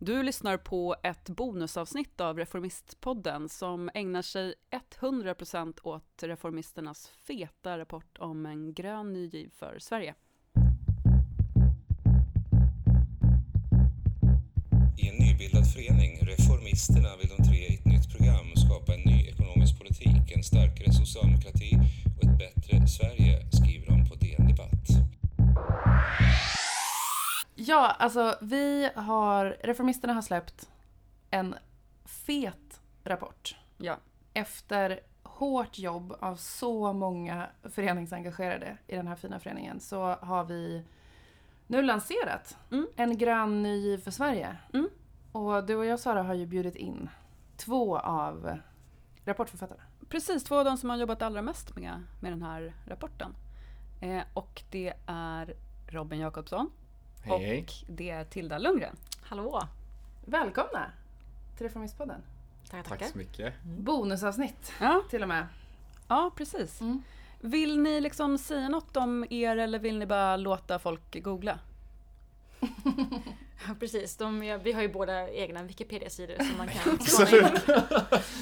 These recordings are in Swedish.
Du lyssnar på ett bonusavsnitt av Reformistpodden som ägnar sig 100% åt reformisternas feta rapport om en grön ny giv för Sverige. I en nybildad förening, Reformisterna, vill de tre i ett nytt program skapa en ny ekonomisk politik, en starkare socialdemokrati och ett bättre Sverige, Ja, alltså vi har, Reformisterna har släppt en fet rapport. Ja. Efter hårt jobb av så många föreningsengagerade i den här fina föreningen så har vi nu lanserat Mm. en grön ny för Sverige. Mm. Och du och jag Sara har ju bjudit in två av rapportförfattarna. Precis, två av de som har jobbat allra mest med, med den här rapporten. Eh, och det är Robin Jakobsson Hej, hej. och det är Tilda Lundgren. Hallå! Välkomna till Reformistpodden. Tackar, Tack tackar. så mycket. Bonusavsnitt Ja, till och med. ja precis. Mm. Vill ni liksom säga något om er eller vill ni bara låta folk googla? Ja, precis, de, vi har ju båda egna Wikipedia-sidor som man kan Absolut.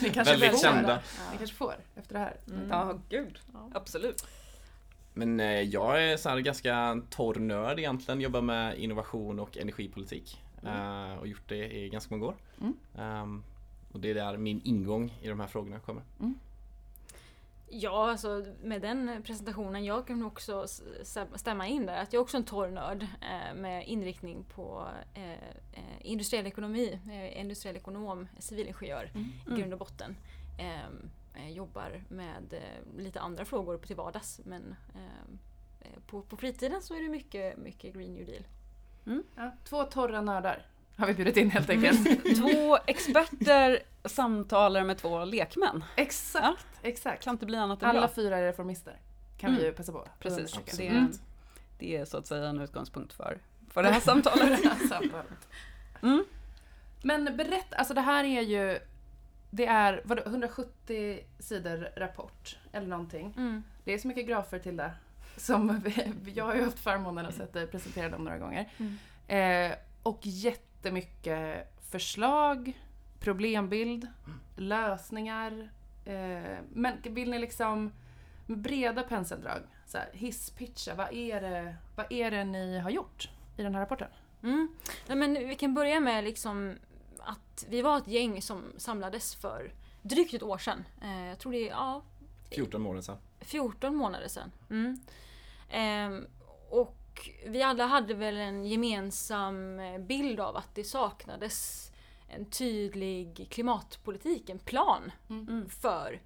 Ni kanske Väldigt får kända. Ni Ja. kanske får efter det här. Mm. Ja, gud. Ja. Absolut. Men eh, jag är så här ganska torr nörd egentligen. Jobbar med innovation och energipolitik. Eh, och gjort det i ganska många år. Mm. Ehm, och det är där min ingång i de här frågorna kommer. Ja, alltså med den presentationen, jag kan också stämma in där att jag är också en torr nörd eh, med inriktning på industriell ekonomi, eh, industriell ekonom, civilingenjör i grund och botten. Eh, jobbar med eh, lite andra frågor till vardags men eh, på, på fritiden så är det mycket, mycket Green New Deal. Ja, två torra nördar har vi bjudit in helt enkelt. Två experter samtalar med två lekmän. exakt, exakt. Kan inte bli annat än Alla bra. fyra är reformister. Kan Mm. vi ju passa på. Precis, understryka. det Mm. är, det är så att säga en utgångspunkt för, för det här samtalet. Samtalet. Mm. Men berätta, alltså det här är ju det är vadå, 170 sidor rapport eller någonting. Mm. Det är så mycket grafer till det. Som vi, jag har ju haft förmånen att sett dig presentera dem några gånger. Mm. Eh, och jättemycket förslag, problembild, lösningar. Eh, men vill ni liksom med breda penseldrag så här, hisspitcha, vad är, det, vad är det ni har gjort i den här rapporten? Mm. Nej, men vi kan börja med liksom att vi var ett gäng som samlades för drygt ett år sedan. Eh, jag tror det är ja, 14 månader sedan. 14 månader sedan. Mm. Ehm, och vi alla hade väl en gemensam eh, bild av att det saknades en tydlig klimatpolitik, en plan Mm. för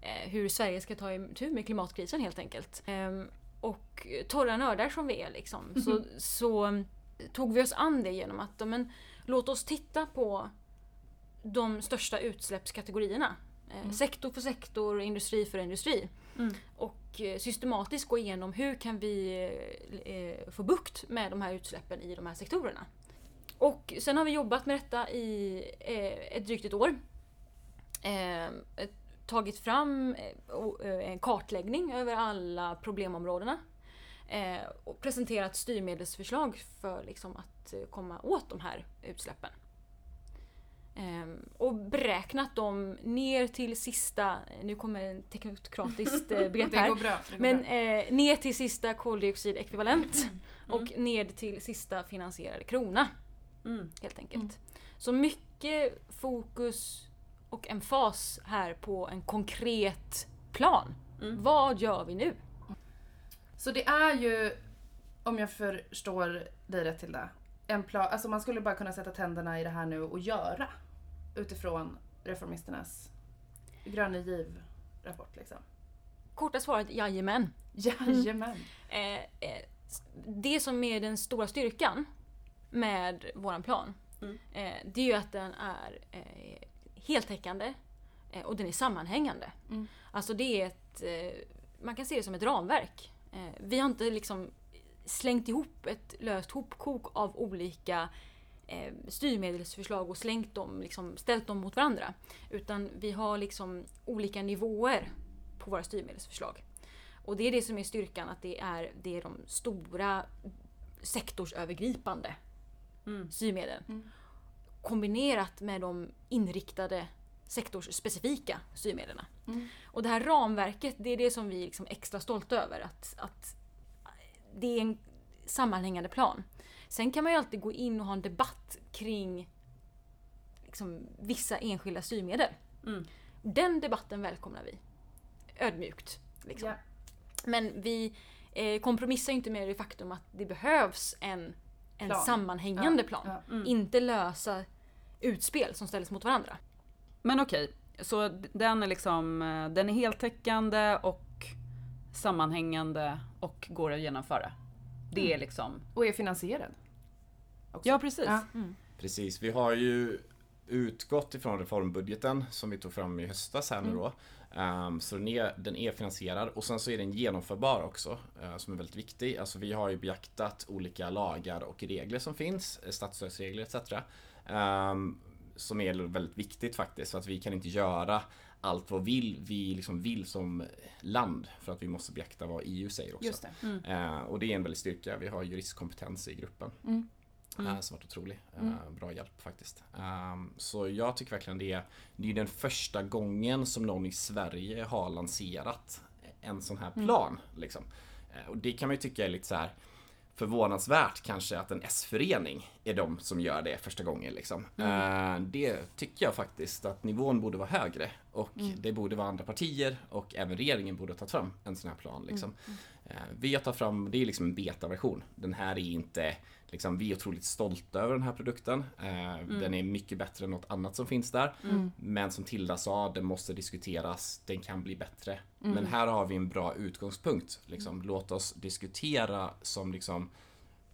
eh, hur Sverige ska ta itu med klimatkrisen helt enkelt. Ehm, och torra nördar som vi är liksom, så, så tog vi oss an det genom att men, låt oss titta på de största utsläppskategorierna. Eh, Sektor för sektor, industri för industri. Mm. Och eh, systematiskt gå igenom hur kan vi eh, få bukt med de här utsläppen i de här sektorerna. Och sen har vi jobbat med detta i ett drygt ett år. Tagit fram en kartläggning över alla problemområdena. Eh, och presenterat styrmedelsförslag för liksom, att eh, komma åt de här utsläppen. Ehm, och beräknat dem ner till sista, nu kommer en teknokratiskt eh, begrepp Det här. går bra. Det går Men eh, ner till sista koldioxidekvivalent och ned till sista finansierade krona Mm. helt enkelt. Så mycket fokus och emfas här på en konkret plan. Mm. Vad gör vi nu? Så det är ju, om jag förstår dig rätt till det, en plan, alltså man skulle bara kunna sätta tänderna i det här nu och göra utifrån reformisternas gröna giv-rapport liksom. Korta svaret jajamän. Jajamän. Eh, eh, det som är den stora styrkan med våran plan, Mm. eh, det är ju att den är heltäckande och den är sammanhängande. Mm. Alltså det är ett, man kan se det som ett ramverk. Eh, vi har inte liksom slängt ihop ett löst hopkok av olika eh, styrmedelsförslag och slängt dem, liksom, ställt dem mot varandra. Utan vi har liksom olika nivåer på våra styrmedelsförslag. Och det är det som är styrkan, att det är, det är de stora sektorsövergripande Mm. styrmedlen. Mm. kombinerat med de inriktade sektorsspecifika styrmedlen. Mm. Och det här ramverket, det är det som vi är liksom extra stolta över. Att, att det är en sammanhängande plan. Sen kan man ju alltid gå in och ha en debatt kring liksom, vissa enskilda styrmedel. Mm. Den debatten välkomnar vi. Ödmjukt. Liksom. Ja. Men vi eh, kompromissar inte med det faktum att det behövs en, en Plan. sammanhängande Ja, plan. ja. Mm. Inte lösa utspel som ställs mot varandra. Men okej, så den är liksom, eh, den är heltäckande och sammanhängande och går att genomföra. Det är liksom, Och är finansierad. också. ja precis. Ja. Precis, vi har ju utgått ifrån reformbudgeten som vi tog fram i höstas här nu då. Ehm, så den är, den är finansierad och sen så är den genomförbar också eh, som är väldigt viktig. Alltså vi har ju beaktat olika lagar och regler som finns, eh, statsstödsregler etc. ehm, som är väldigt viktigt faktiskt för att vi kan inte göra allt vad vill, vi liksom vill som land för att vi måste beakta vad EU säger också. Just det. Eh, och det är en väldig styrka. Vi har juristkompetens i gruppen. Mm. Eh, som varit otrolig. Mm. bra hjälp faktiskt. Ehm, så jag tycker verkligen det är, det är den första gången som någon i Sverige har lanserat en sån här plan. Liksom. Eh, och det kan man ju tycka är lite så här förvånansvärt kanske att en S-förening är de som gör det första gången. Liksom. Eh, det tycker jag faktiskt att nivån borde vara högre och det borde vara andra partier och även regeringen borde ha tagit fram en sån här plan. Liksom. Eh, Vi har tagit fram, det är liksom en betaversion. Den här är inte, liksom, vi är otroligt stolta över den här produkten. Eh, Den är mycket bättre än något annat som finns där. Men som Tilda sa, den måste diskuteras, den kan bli bättre. Men här har vi en bra utgångspunkt. Liksom. Låt oss diskutera som liksom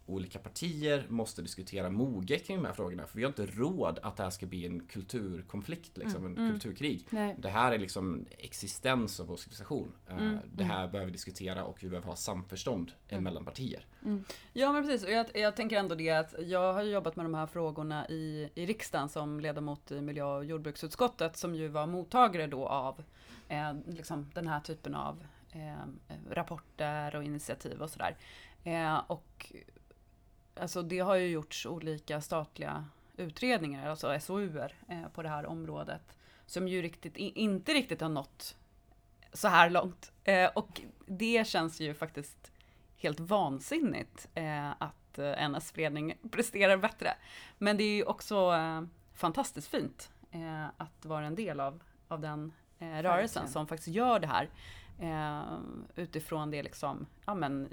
olika partier måste diskutera moget kring de här frågorna. För vi har inte råd att det här ska bli en kulturkonflikt, liksom, en kulturkrig. Nej. Det här är liksom existens av vår civilisation. Eh, Mm, Det här behöver vi diskutera och vi behöver ha samförstånd mellan partier. Ja men precis, och jag, jag tänker ändå det att jag har jobbat med de här frågorna i, i riksdagen som ledamot i miljö och jordbruksutskottet som ju var mottagare då av eh, liksom den här typen av eh, rapporter och initiativ och sådär. Eh, och alltså det har ju gjorts olika statliga utredningar, alltså SOUer eh, på det här området som ju riktigt, inte riktigt har nått så här långt. Eh, och det känns ju faktiskt helt vansinnigt eh, att eh, en S-förening presterar bättre. Men det är ju också eh, fantastiskt fint eh, att vara en del av, av den rörelsen som faktiskt gör det här utifrån det liksom, ja men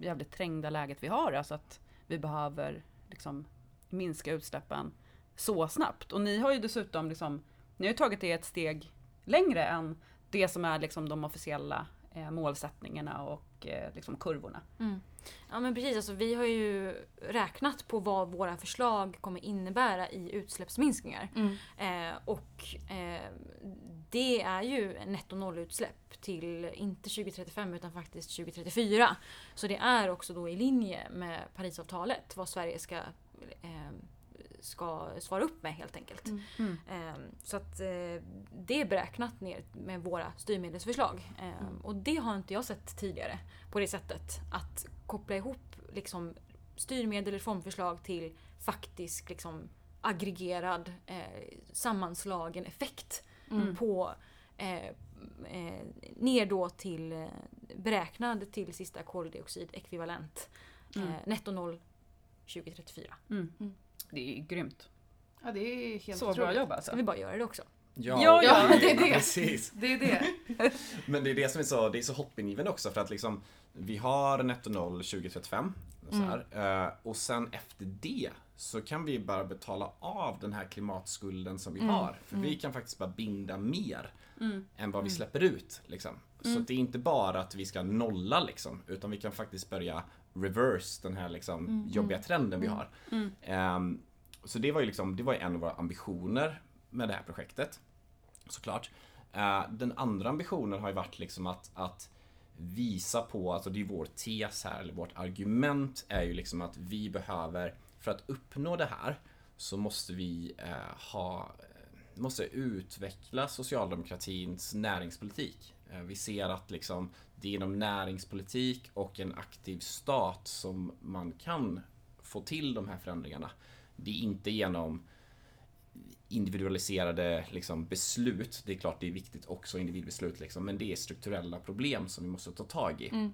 jävligt trängda läget vi har, alltså att vi behöver liksom minska utsläppen så snabbt. Och ni har ju dessutom liksom, ni har tagit det ett steg längre än det som är liksom de officiella eh, målsättningarna och eh, liksom kurvorna. Ja men precis, alltså, vi har ju räknat på vad våra förslag kommer innebära i utsläppsminskningar. Mm. Eh, och eh, det är ju netto nollutsläpp till inte 2035 utan faktiskt 2034. Så det är också då i linje med Parisavtalet vad Sverige ska, eh, ska svara upp med helt enkelt. Mm. Eh, så att eh, det är beräknat ner med våra styrmedelsförslag. Eh, Och det har inte jag sett tidigare på det sättet. Att koppla ihop liksom, styrmedel och reformförslag till faktisk liksom, aggregerad eh, sammanslagen effekt Mm. på eh, eh, ner då till eh, beräknad till sista koldioxidekvivalent Mm. eh, netto noll 2034. Mm. Mm. Det är grymt. Ja, det är helt Så bra otroligt. jobb alltså. Ska vi bara göra det också? Ja, Ja, ja. det är det. Precis. Det är det. Men det är det som är så, det är så hoppingivande också för att liksom Vi har netto noll 2035 här, eh, Och sen efter det så kan vi bara betala av den här klimatskulden som vi Mm, har. För vi kan faktiskt bara binda mer Mm. än vad vi släpper ut. Liksom. Så det är inte bara att vi ska nolla liksom, utan vi kan faktiskt börja reverse den här liksom, jobbiga trenden vi har. Mm. Ehm, så det var ju liksom, det var en av våra ambitioner med det här projektet. Såklart. Eh, den andra ambitionen har ju varit liksom att, att visa på, alltså det är vår tes här, eller vårt argument är ju liksom att vi behöver, för att uppnå det här, så måste vi eh, ha eh, måste utveckla socialdemokratins näringspolitik. Eh, Vi ser att liksom, det är genom näringspolitik och en aktiv stat som man kan få till de här förändringarna. Det är inte genom individualiserade liksom, beslut. Det är klart det är viktigt också, individbeslut, liksom, men det är strukturella problem som vi måste ta tag i.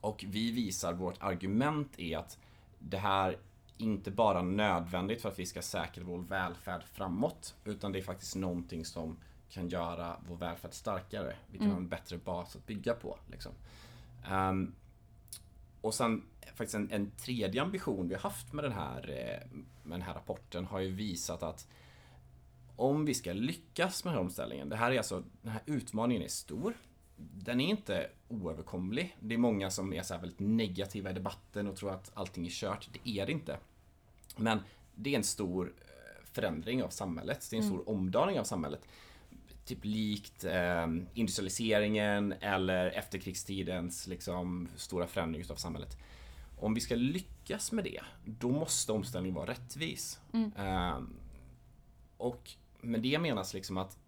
Och vi visar, vårt argument är att det här inte bara nödvändigt för att vi ska säkra vår välfärd framåt, utan det är faktiskt någonting som kan göra vår välfärd starkare. Vi kan ha en bättre bas att bygga på. Liksom. Ehm, och sen faktiskt en, en tredje ambition vi har haft med den, här, eh, med den här rapporten har ju visat att om vi ska lyckas med den här omställningen, det här är alltså, den här utmaningen är stor. Den är inte oöverkomlig. Det är många som är så här väldigt negativa i debatten och tror att allting är kört. Det är det inte. Men det är en stor eh, förändring av samhället. Det är en stor omdaning av samhället. Typ likt eh, industrialiseringen eller efterkrigstidens liksom, stora förändring av samhället. Om vi ska lyckas med det, då måste omställningen vara rättvis. Eh, och med det menas liksom att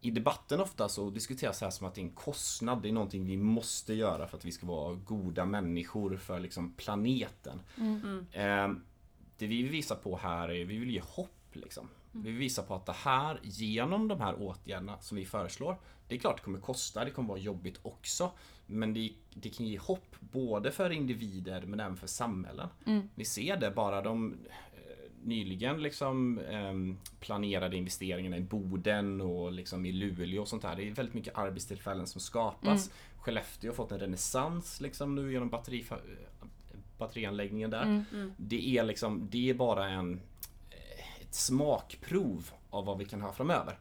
i debatten ofta så diskuteras det här som att det är en kostnad, det är någonting vi måste göra för att vi ska vara goda människor för liksom planeten. Eh, det vi vill visa på här är, vi vill ge hopp liksom. Vi vill visa på att det här, genom de här åtgärderna som vi föreslår, det är klart det kommer kosta, det kommer vara jobbigt också. Men det, det kan ge hopp både för individer men även för samhällen. Vi ser det bara de nyligen liksom eh, planerade investeringarna i Boden och liksom i Luleå och sånt där. Det är väldigt mycket arbetstillfällen som skapas. Skellefteå har fått en renässans liksom nu genom batteri, batterianläggningen där. Det är liksom, det är bara en eh, ett smakprov av vad vi kan ha framöver.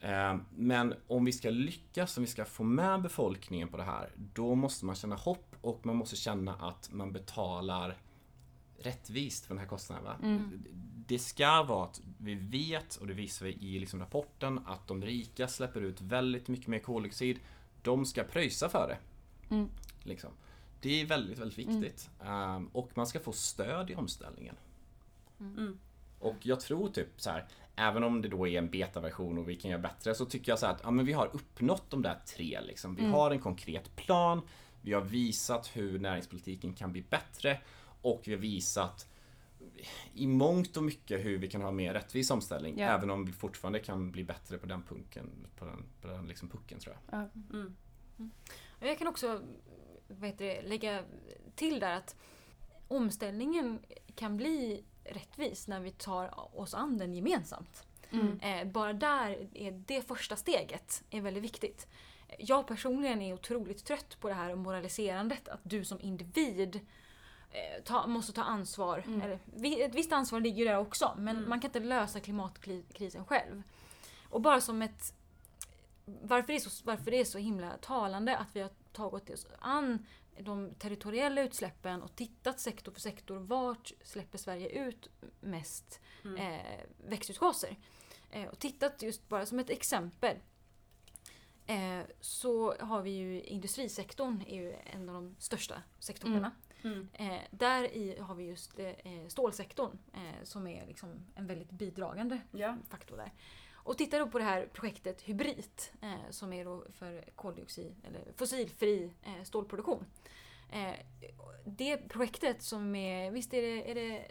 Eh, Men om vi ska lyckas, om vi ska få med befolkningen på det här, då måste man känna hopp och man måste känna att man betalar rättvist för den här kostnaden. Va? Det ska vara att vi vet, och det visar vi i liksom rapporten, att de rika släpper ut väldigt mycket mer koldioxid. De ska pröjsa för det. Liksom. Det är väldigt, väldigt viktigt. Um, och man ska få stöd i omställningen. Och jag tror typ så här, även om det då är en betaversion och vi kan göra bättre, så tycker jag så här att ja, men vi har uppnått de där tre. Liksom. Vi har en konkret plan, vi har visat hur näringspolitiken kan bli bättre och vi har visat i mångt och mycket hur vi kan ha mer rättvis omställning. Ja. Även om vi fortfarande kan bli bättre på den punken, på den, på den liksom pucken tror jag. Och Jag kan också vad heter det, lägga till där att omställningen kan bli rättvis när vi tar oss an den gemensamt. Eh, bara där är det första steget är väldigt viktigt. Jag personligen är otroligt trött på det här moraliserandet att du som individ ta, måste ta ansvar. Eller, vi- ett visst ansvar ligger ju där också men man kan inte lösa klimatkrisen själv. Och bara som ett varför det, är så, varför det är så himla talande att vi har tagit oss an de territoriella utsläppen och tittat sektor för sektor. Vart släpper Sverige ut mest eh, växthusgaser? Eh, och tittat just bara som ett exempel. Eh, så har vi ju industrisektorn är ju en av de största sektorerna. Mm. Eh, där i har vi just eh, stålsektorn eh, som är liksom en väldigt bidragande Ja. faktor där. Och tittar då på det här projektet Hybrit eh, som är då för koldioxid eller fossilfri eh, stålproduktion. Eh, det projektet som är, visst är det, är det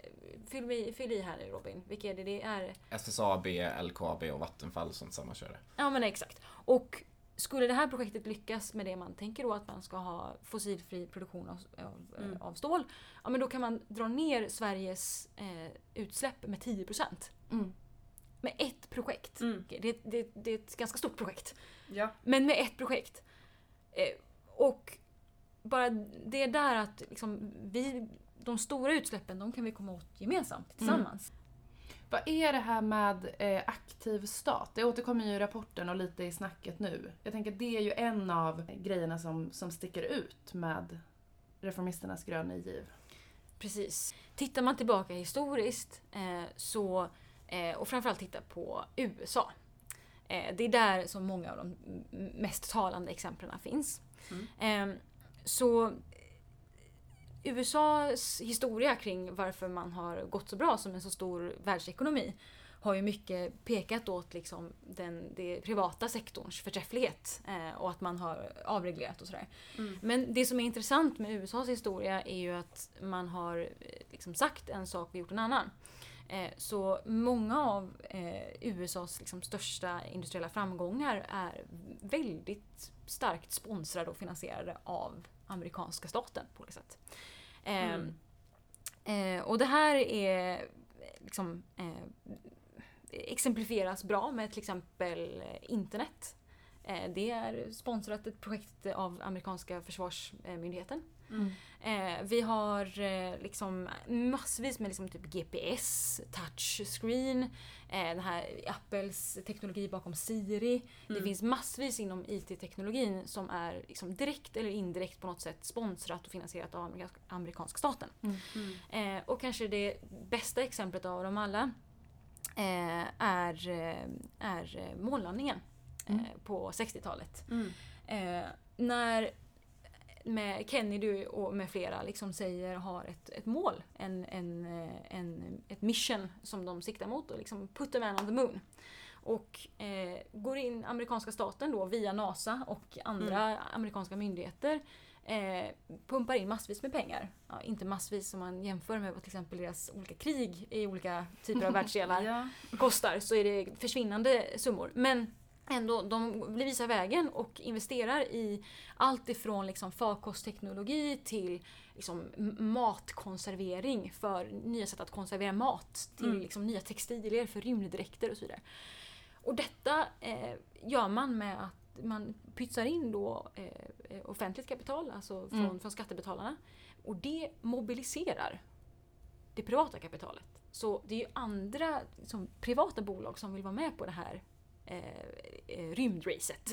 fyll, i, fyll i här nu Robin, vilka är det? Det är SSAB, LKAB och Vattenfall som sammankör det. Ja men exakt. Och skulle det här projektet lyckas med det man tänker då att man ska ha fossilfri produktion av, av, Mm. av stål. Ja men då kan man dra ner Sveriges eh, utsläpp med 10%. Mm. Med ett projekt. Mm. Det, det, det är ett ganska stort projekt. Ja. Men med ett projekt. Eh, och bara det där att liksom, vi, de stora utsläppen de kan vi komma åt gemensamt tillsammans. Vad är det här med eh, aktiv stat? Det återkommer ju i rapporten och lite i snacket nu. Jag tänker att det är ju en av grejerna som, som sticker ut med Reformisternas gröna giv. Precis. Tittar man tillbaka historiskt eh, så, eh, och framförallt tittar på USA. Eh, det är där som många av de mest talande exemplen finns. Eh, så USAs historia kring varför man har gått så bra som en så stor världsekonomi har ju mycket pekat åt liksom den det privata sektorns förträfflighet eh, och att man har avreglerat och sådär. Men det som är intressant med USAs historia är ju att man har eh, liksom sagt en sak och gjort en annan. Eh, så många av eh, USAs liksom, största industriella framgångar är väldigt starkt sponsrade och finansierade av amerikanska staten på olika sätt. Eh, Mm. eh, och det här är liksom eh, exemplifieras bra med till exempel eh, internet. Eh, det är sponsrat ett projekt av amerikanska försvarsmyndigheten. Mm. Eh, vi har eh, liksom massvis med liksom typ GPS, touchscreen, eh, den här Apples teknologi bakom Siri. Det Mm. finns massvis inom IT-teknologin som är liksom direkt eller indirekt på något sätt sponsrat och finansierat av amerikansk, amerikanska staten. Mm. Eh, och kanske det bästa exemplet av dem alla eh, är, eh, är eh, månlandningen eh, Mm. på 60-talet. Mm. Eh, när med Kennedy och med flera liksom säger har ett, ett mål, en, en, eh, en, ett mission som de siktar mot och liksom put a man on the moon. Och eh, går in amerikanska staten då via NASA och andra amerikanska myndigheter eh, pumpar in massvis med pengar. Ja, inte massvis om man jämför med vad till exempel deras olika krig i olika typer av världsdelar Ja. kostar så är det försvinnande summor. Men ändå, de visar vägen och investerar i allt ifrån liksom farkostteknologi till liksom matkonservering för nya sätt att konservera mat. Till Mm. liksom nya textilier för rymddräkter och så vidare. Och detta eh, gör man med att man pytsar in då eh, offentligt kapital, alltså från, Mm. från skattebetalarna. Och det mobiliserar det privata kapitalet. Så det är ju andra som, privata bolag som vill vara med på det här eh, eh, rymdracet.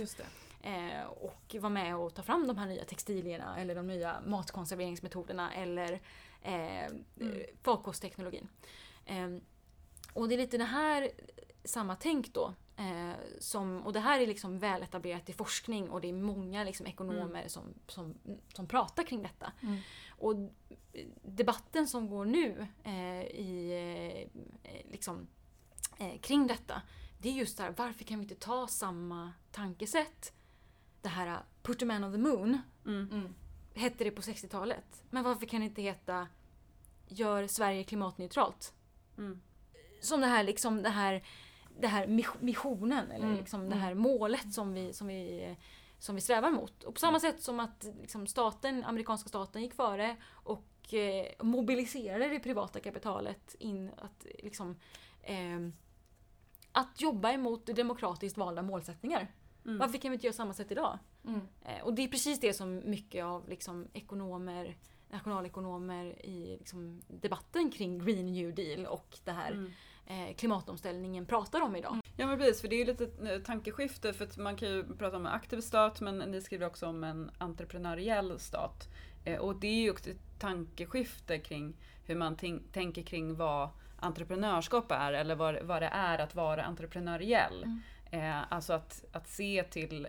Eh, och vara med och ta fram de här nya textilierna eller de nya matkonserveringsmetoderna eller eh, mm. farkostteknologin. Eh, och det är lite det här samma tänk då. Eh, som, och det här är liksom väl etablerat i forskning och det är många liksom ekonomer som, som, som pratar kring detta. Mm. Och debatten som går nu eh, i, liksom, kring detta, det är just det här, varför kan vi inte ta samma tankesätt? Det här uh, Put a man on the moon, Mm. Mm. hette det på 60-talet. Men varför kan det inte heta Gör Sverige klimatneutralt? Mm. Som det här, liksom, det här, det här mis- missionen, eller Mm, liksom det mm. här målet som vi, som vi, som vi strävar mot. Och på samma sätt som att liksom staten, amerikanska staten gick före och eh, mobiliserade det privata kapitalet in att liksom ehm, att jobba emot demokratiskt valda målsättningar. Mm. Varför kan vi inte göra samma sätt idag? Mm. Eh, Och det är precis det som mycket av liksom ekonomer, nationalekonomer i liksom debatten kring Green New Deal och det här Mm. eh, klimatomställningen pratar om idag. Ja men precis, för det är ju lite eh, tankeskifte för att man kan ju prata om en aktiv stat men ni skriver också om en entreprenöriell stat. Eh, och det är ju också ett tankeskifte kring hur man tänk, tänker kring vad entreprenörskap är eller vad, vad det är att vara entreprenöriell. Mm. Eh, alltså att, att se till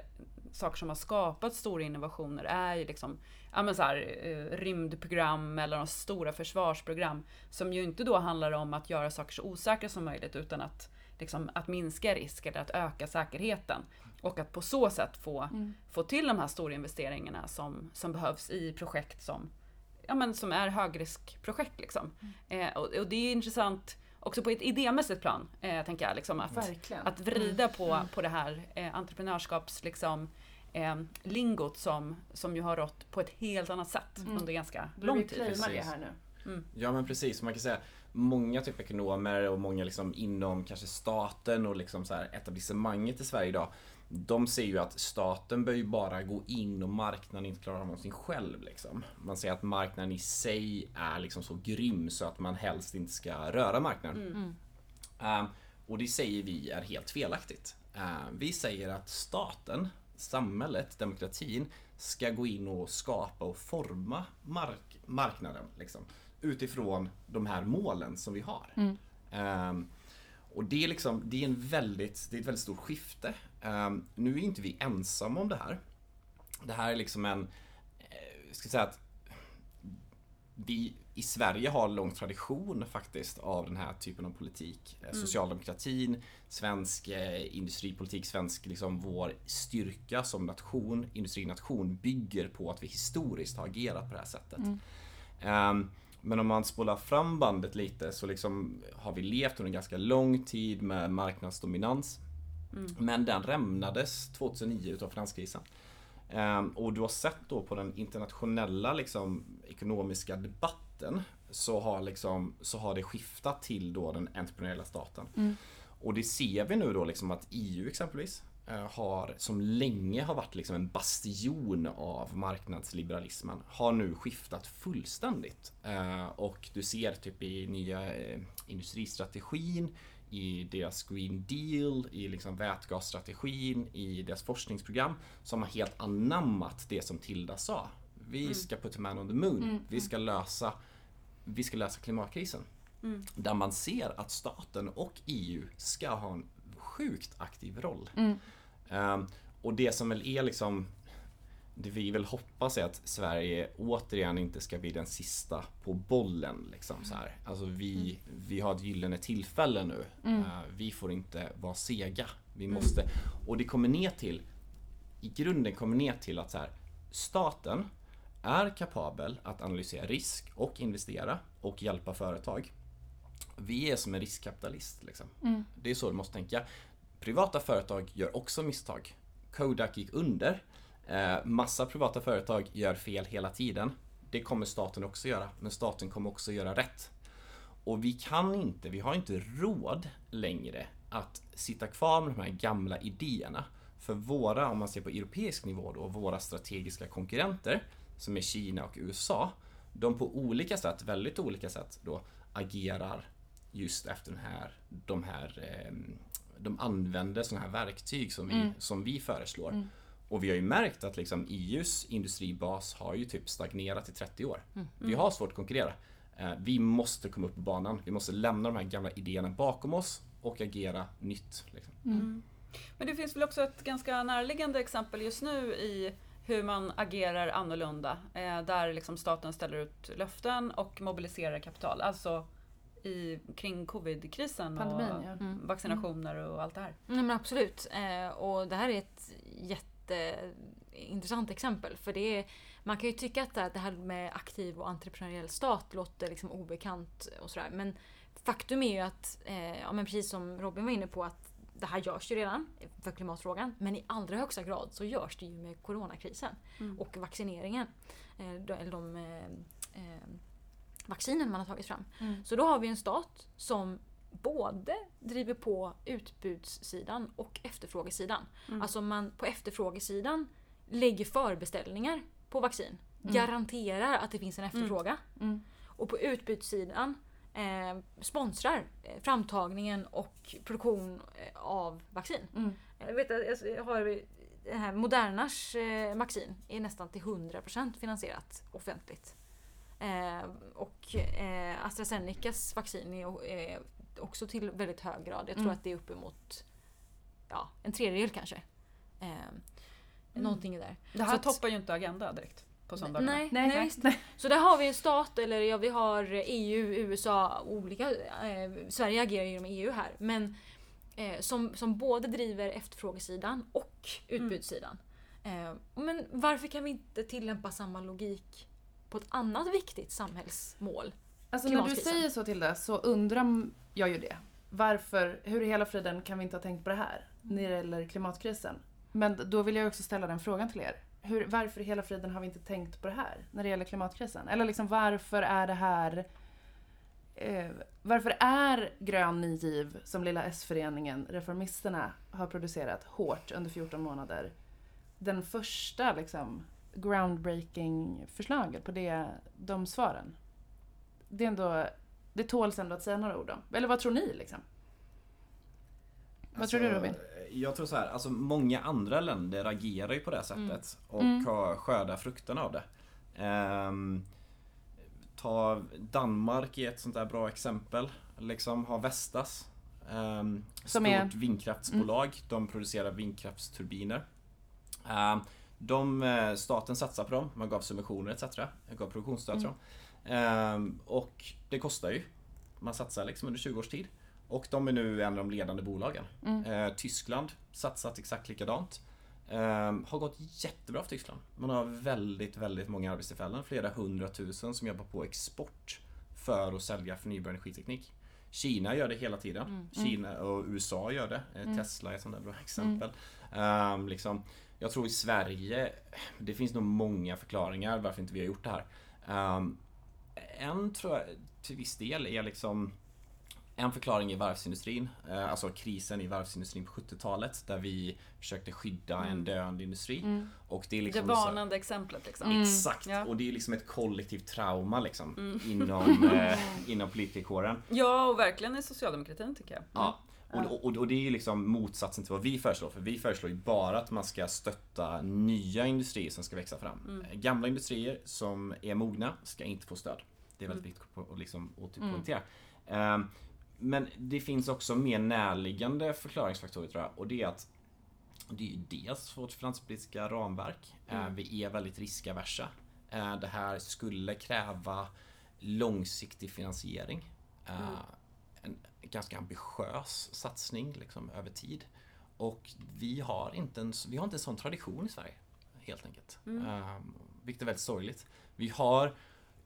saker som har skapat stora innovationer är ju liksom ja, men så här, eh, rymdprogram eller de stora försvarsprogram som ju inte då handlar om att göra saker så osäkra som möjligt utan att, liksom, att minska risk eller att öka säkerheten. Och att på så sätt få, Mm. få till de här stora investeringarna som, som behövs i projekt som, ja, men som är högriskprojekt. Liksom. Eh, och, och det är intressant också på ett idémässigt plan, eh, tänker jag. Liksom, att, Verkligen. att vrida på, på det här eh, entreprenörskaps liksom, eh, lingot som, som ju har rått på ett helt annat sätt Mm. under ganska lång tid. det Precis. här nu. Ja men precis, man kan säga Många typ ekonomer och många liksom inom kanske staten och liksom så här etablissemanget i Sverige idag De ser ju att staten bör ju bara gå in och marknaden inte klarar av någonting själv liksom. Man säger att marknaden i sig är liksom så grym så att man helst inte ska röra marknaden. Mm. Ehm, och det säger vi är helt felaktigt. Ehm, vi säger att staten, samhället, demokratin ska gå in och skapa och forma mark- marknaden liksom, utifrån de här målen som vi har. Mm. Ehm, och det är, liksom, det, är en väldigt, det är ett väldigt stort skifte. Ehm, nu är inte vi ensamma om det här. Det här är liksom en, eh, jag ska säga att vi i Sverige har lång tradition faktiskt av den här typen av politik. Eh, Socialdemokratin, svensk eh, industripolitik, svensk liksom vår styrka som nation, industrination bygger på att vi historiskt har agerat på det här sättet. Ehm, Men om man spolar fram bandet lite så liksom har vi levt under en ganska lång tid med marknadsdominans. Men den rämnades 2009 utav finanskrisen. Ehm, och du har sett då på den internationella liksom, ekonomiska debatten så har, liksom, så har det skiftat till då den entreprenöriella staten. Och det ser vi nu då liksom att EU exempelvis eh, har, som länge har varit liksom en bastion av marknadsliberalismen, har nu skiftat fullständigt. Eh, Och du ser typ i nya eh, industristrategin, i deras Green Deal, i liksom vätgasstrategin, i deras forskningsprogram, som har helt anammat det som Tilda sa. Vi ska put a man on the moon. Vi ska lösa vi ska lösa klimatkrisen. Där man ser att staten och EU ska ha en sjukt aktiv roll. Ehm, och det som väl är liksom det vi vill hoppas är att Sverige återigen inte ska bli den sista på bollen. Liksom, så här. Alltså vi, vi har ett gyllene tillfälle nu. Eh, vi får inte vara sega. Vi måste, och det kommer ner till, i grunden kommer ner till att så här, staten är kapabel att analysera risk och investera och hjälpa företag. Vi är som en riskkapitalist. Liksom. Det är så du måste tänka. Privata företag gör också misstag. Kodak gick under. Eh, massa privata företag gör fel hela tiden. Det kommer staten också göra, men staten kommer också göra rätt. Och vi kan inte, vi har inte råd längre att sitta kvar med de här gamla idéerna. För våra, om man ser på europeisk nivå då, våra strategiska konkurrenter som är Kina och USA, de på olika sätt, väldigt olika sätt då, agerar just efter den här, de här eh, de använder sådana här verktyg som vi, som vi föreslår. Och vi har ju märkt att liksom EUs industribas har ju typ stagnerat i 30 år. Vi har svårt att konkurrera. Eh, Vi måste komma upp på banan. Vi måste lämna de här gamla idéerna bakom oss och agera nytt. Liksom. Men det finns väl också ett ganska närliggande exempel just nu i hur man agerar annorlunda. Eh, där liksom staten ställer ut löften och mobiliserar kapital. Alltså i, kring covid-krisen Pandemin, och ja. vaccinationer och allt det här. Nej men absolut. Eh, och det här är ett jätteintressant exempel. För det är, man kan ju tycka att det här- med aktiv och entreprenöriell stat låter liksom obekant och sådär. Men faktum är ju att, eh, ja, men precis som Robin var inne på, att det här görs ju redan för klimatfrågan. Men i allra högsta grad så görs det ju med coronakrisen och vaccineringen. Eh, de, eller de eh, eh, vaccinen man har tagit fram. Så då har vi en stat som både driver på utbudssidan och efterfrågesidan. Alltså man på efterfrågesidan lägger förbeställningar på vaccin. Garanterar att det finns en efterfråga. Mm. Och på utbudssidan eh, sponsrar eh, framtagningen och produktion eh, av vaccin. Mm. Jag vet att jag har det här Modernas eh, vaccin är nästan till 100% finansierat offentligt. Eh, och eh, AstraZenecas vaccin är eh, också till väldigt hög grad. Jag tror Mm. att det är uppemot ja, en tredjedel kanske. Eh, Någonting där. Det här Så toppar ju inte Agenda direkt på söndagarna. Nej, Nej, nej, visst. Så där har vi en stat, eller ja, vi har EU, USA, olika. Eh, Sverige agerar ju med EU här. Men eh, som, som både driver efterfrågesidan och utbudssidan. Eh, men varför kan vi inte tillämpa samma logik på ett annat viktigt samhällsmål? Alltså när du säger så till det så undrar jag ju det. Varför, hur i hela friden kan vi inte ha tänkt på det här när det gäller klimatkrisen? Men då vill jag också ställa den frågan till er. Hur, varför i hela friden har vi inte tänkt på det här när det gäller klimatkrisen? Eller liksom varför är det här eh, varför är Grön Ny Giv, som lilla S-föreningen Reformisterna har producerat hårt under 14 månader, den första liksom groundbreaking förslaget på det, de svaren? Det är ändå, det tåls ändå att säga några ord om. Eller vad tror ni liksom? Vad tror du Robin? Jag tror så här, alltså många andra länder agerar ju på det sättet och Mm. har skördar frukterna av det. Ehm, ta Danmark är ett sånt där bra exempel. Liksom har Vestas. Um, Som stort är- vindkraftsbolag. De producerar vindkraftsturbiner. Ehm, de, eh, staten satsar på dem. Man gav subventioner etc. Gav produktionsstöd till dem. Ehm, och det kostar ju. Man satsar liksom under 20 års tid. Och de är nu en av de ledande bolagen. Eh, Tyskland satsat exakt likadant. Ehm, har gått jättebra för Tyskland. Man har väldigt, väldigt många arbetstillfällen. Flera hundratusen som jobbar på export för att sälja förnybar energiteknik. Kina gör det hela tiden. Mm. Kina och USA gör det. Eh, Mm. Tesla är ett sånt där bra exempel. Ehm, liksom, jag tror i Sverige, det finns nog många förklaringar varför inte vi har gjort det här. Ehm, en tror jag till viss del är liksom en förklaring i varvsindustrin, eh, alltså krisen i varvsindustrin på 70-talet där vi försökte skydda en döende industri. Mm. Och det är Det liksom så här- varnande exemplet liksom. Mm. Exakt! Ja. Och det är liksom ett kollektivt trauma liksom Mm. inom, eh, inom politikerkåren. Ja, och verkligen i socialdemokratin tycker jag. Ja. Och, och, och det är ju liksom motsatsen till vad vi föreslår. För vi föreslår ju bara att man ska stötta nya industrier som ska växa fram. Mm. Eh, Gamla industrier som är mogna ska inte få stöd. Det är väldigt viktigt att, liksom, att Mm. poängtera. Ehm, men det finns också mer närliggande förklaringsfaktorer tror jag. Och det är att det är ju dels vårt finanspolitiska ramverk. Eh, Mm. Vi är väldigt riskaversa. Eh, Det här skulle kräva långsiktig finansiering. Mm. Ganska ambitiös satsning liksom, över tid. Och vi har, inte en, vi har inte en sån tradition i Sverige. Helt enkelt. Mm. Eh, vilket är väldigt sorgligt. Vi har,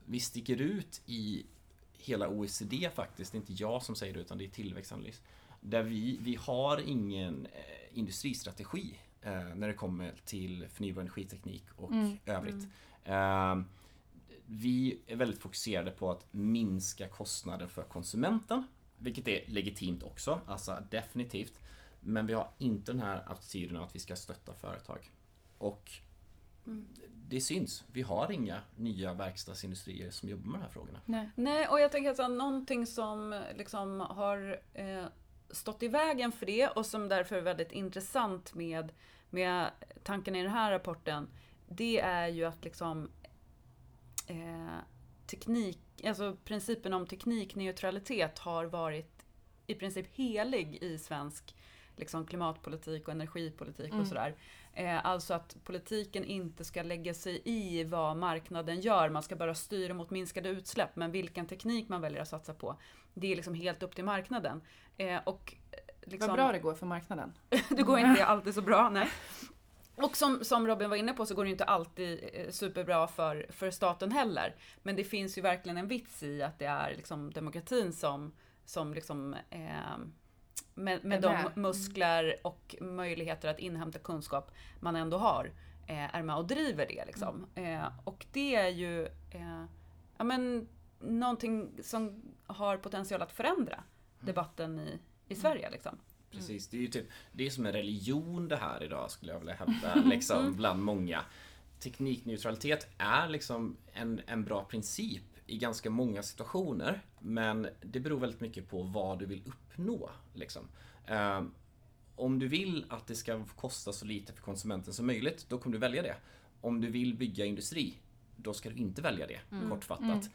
vi sticker ut i hela OECD faktiskt, det är inte jag som säger det utan det är tillväxtanalys. Där vi, vi har ingen eh, industristrategi eh, när det kommer till förnybar energiteknik och Mm, övrigt. Eh, vi är väldigt fokuserade på att minska kostnaden för konsumenten, vilket är legitimt också, alltså definitivt. Men vi har inte den här attityden att vi ska stötta företag. Och det syns. Vi har inga nya verkstadsindustrier som jobbar med de här frågorna. Nej. Nej, och jag tänker att så här, någonting som liksom har eh, stått i vägen för det och som därför är väldigt intressant med, med tanken i den här rapporten, det är ju att liksom eh, teknik, alltså principen om teknikneutralitet har varit i princip helig i svensk liksom, klimatpolitik och energipolitik Mm. och sådär. Eh, alltså att politiken inte ska lägga sig i vad marknaden gör, man ska bara styra mot minskade utsläpp, men vilken teknik man väljer att satsa på, det är liksom helt upp till marknaden. Eh, och eh, liksom, Vad bra det går för marknaden. det går inte alltid så bra, nej. Och som, som Robin var inne på så går det inte alltid eh, superbra för, för staten heller. Men det finns ju verkligen en vits i att det är liksom demokratin som, som liksom, eh, med, med de muskler och möjligheter att inhämta kunskap man ändå har, eh, är med och driver det. Liksom. Eh, och det är ju eh, ja, men, någonting som har potential att förändra debatten i, i Sverige. Liksom. Precis, det är ju typ Det är som en religion det här idag skulle jag vilja hävda liksom bland många. Teknikneutralitet är liksom en, en bra princip i ganska många situationer. Men det beror väldigt mycket på vad du vill uppnå. Liksom. Ehm, om du vill att det ska kosta så lite för konsumenten som möjligt, då kommer du välja det. Om du vill bygga industri, då ska du inte välja det, kortfattat. Eh,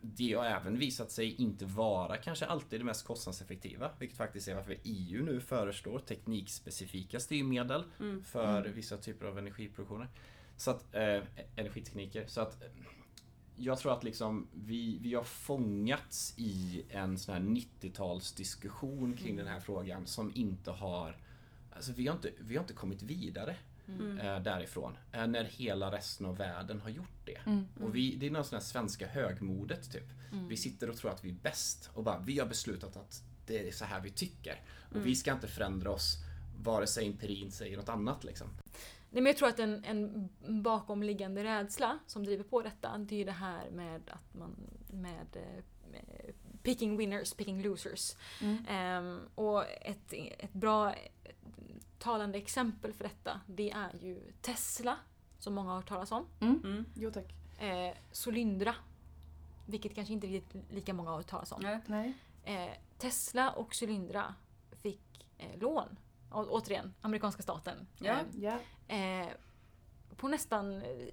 Det har även visat sig inte vara kanske alltid det mest kostnadseffektiva, vilket faktiskt är varför EU nu föreslår teknikspecifika styrmedel för vissa typer av energiproduktioner. Så att, eh, energitekniker. Så att eh, jag tror att liksom vi, vi har fångats i en sån här 90-talsdiskussion kring den här frågan som inte har Alltså vi har inte, vi har inte kommit vidare eh, därifrån. Eh, när hela resten av världen har gjort det. Och vi, det är något sånt här svenska högmodet typ. Vi sitter och tror att vi är bäst och bara vi har beslutat att det är så här vi tycker. Och vi ska inte förändra oss vare sig empirin säger något annat liksom. Nej, men jag tror att en, en bakomliggande rädsla som driver på detta, det är ju det här med att man med eh, picking winners, picking losers. Ehm, och ett, ett bra talande exempel för detta, det är ju Tesla, som många har hört talas om. Mm. Jo tack. Eh, Solyndra, vilket kanske inte riktigt lika många har hört talas om. Nej. Eh, Tesla och Solyndra fick eh, lån, Å, återigen, amerikanska staten. Ja. Eh, Ja. eh, på nästan eh,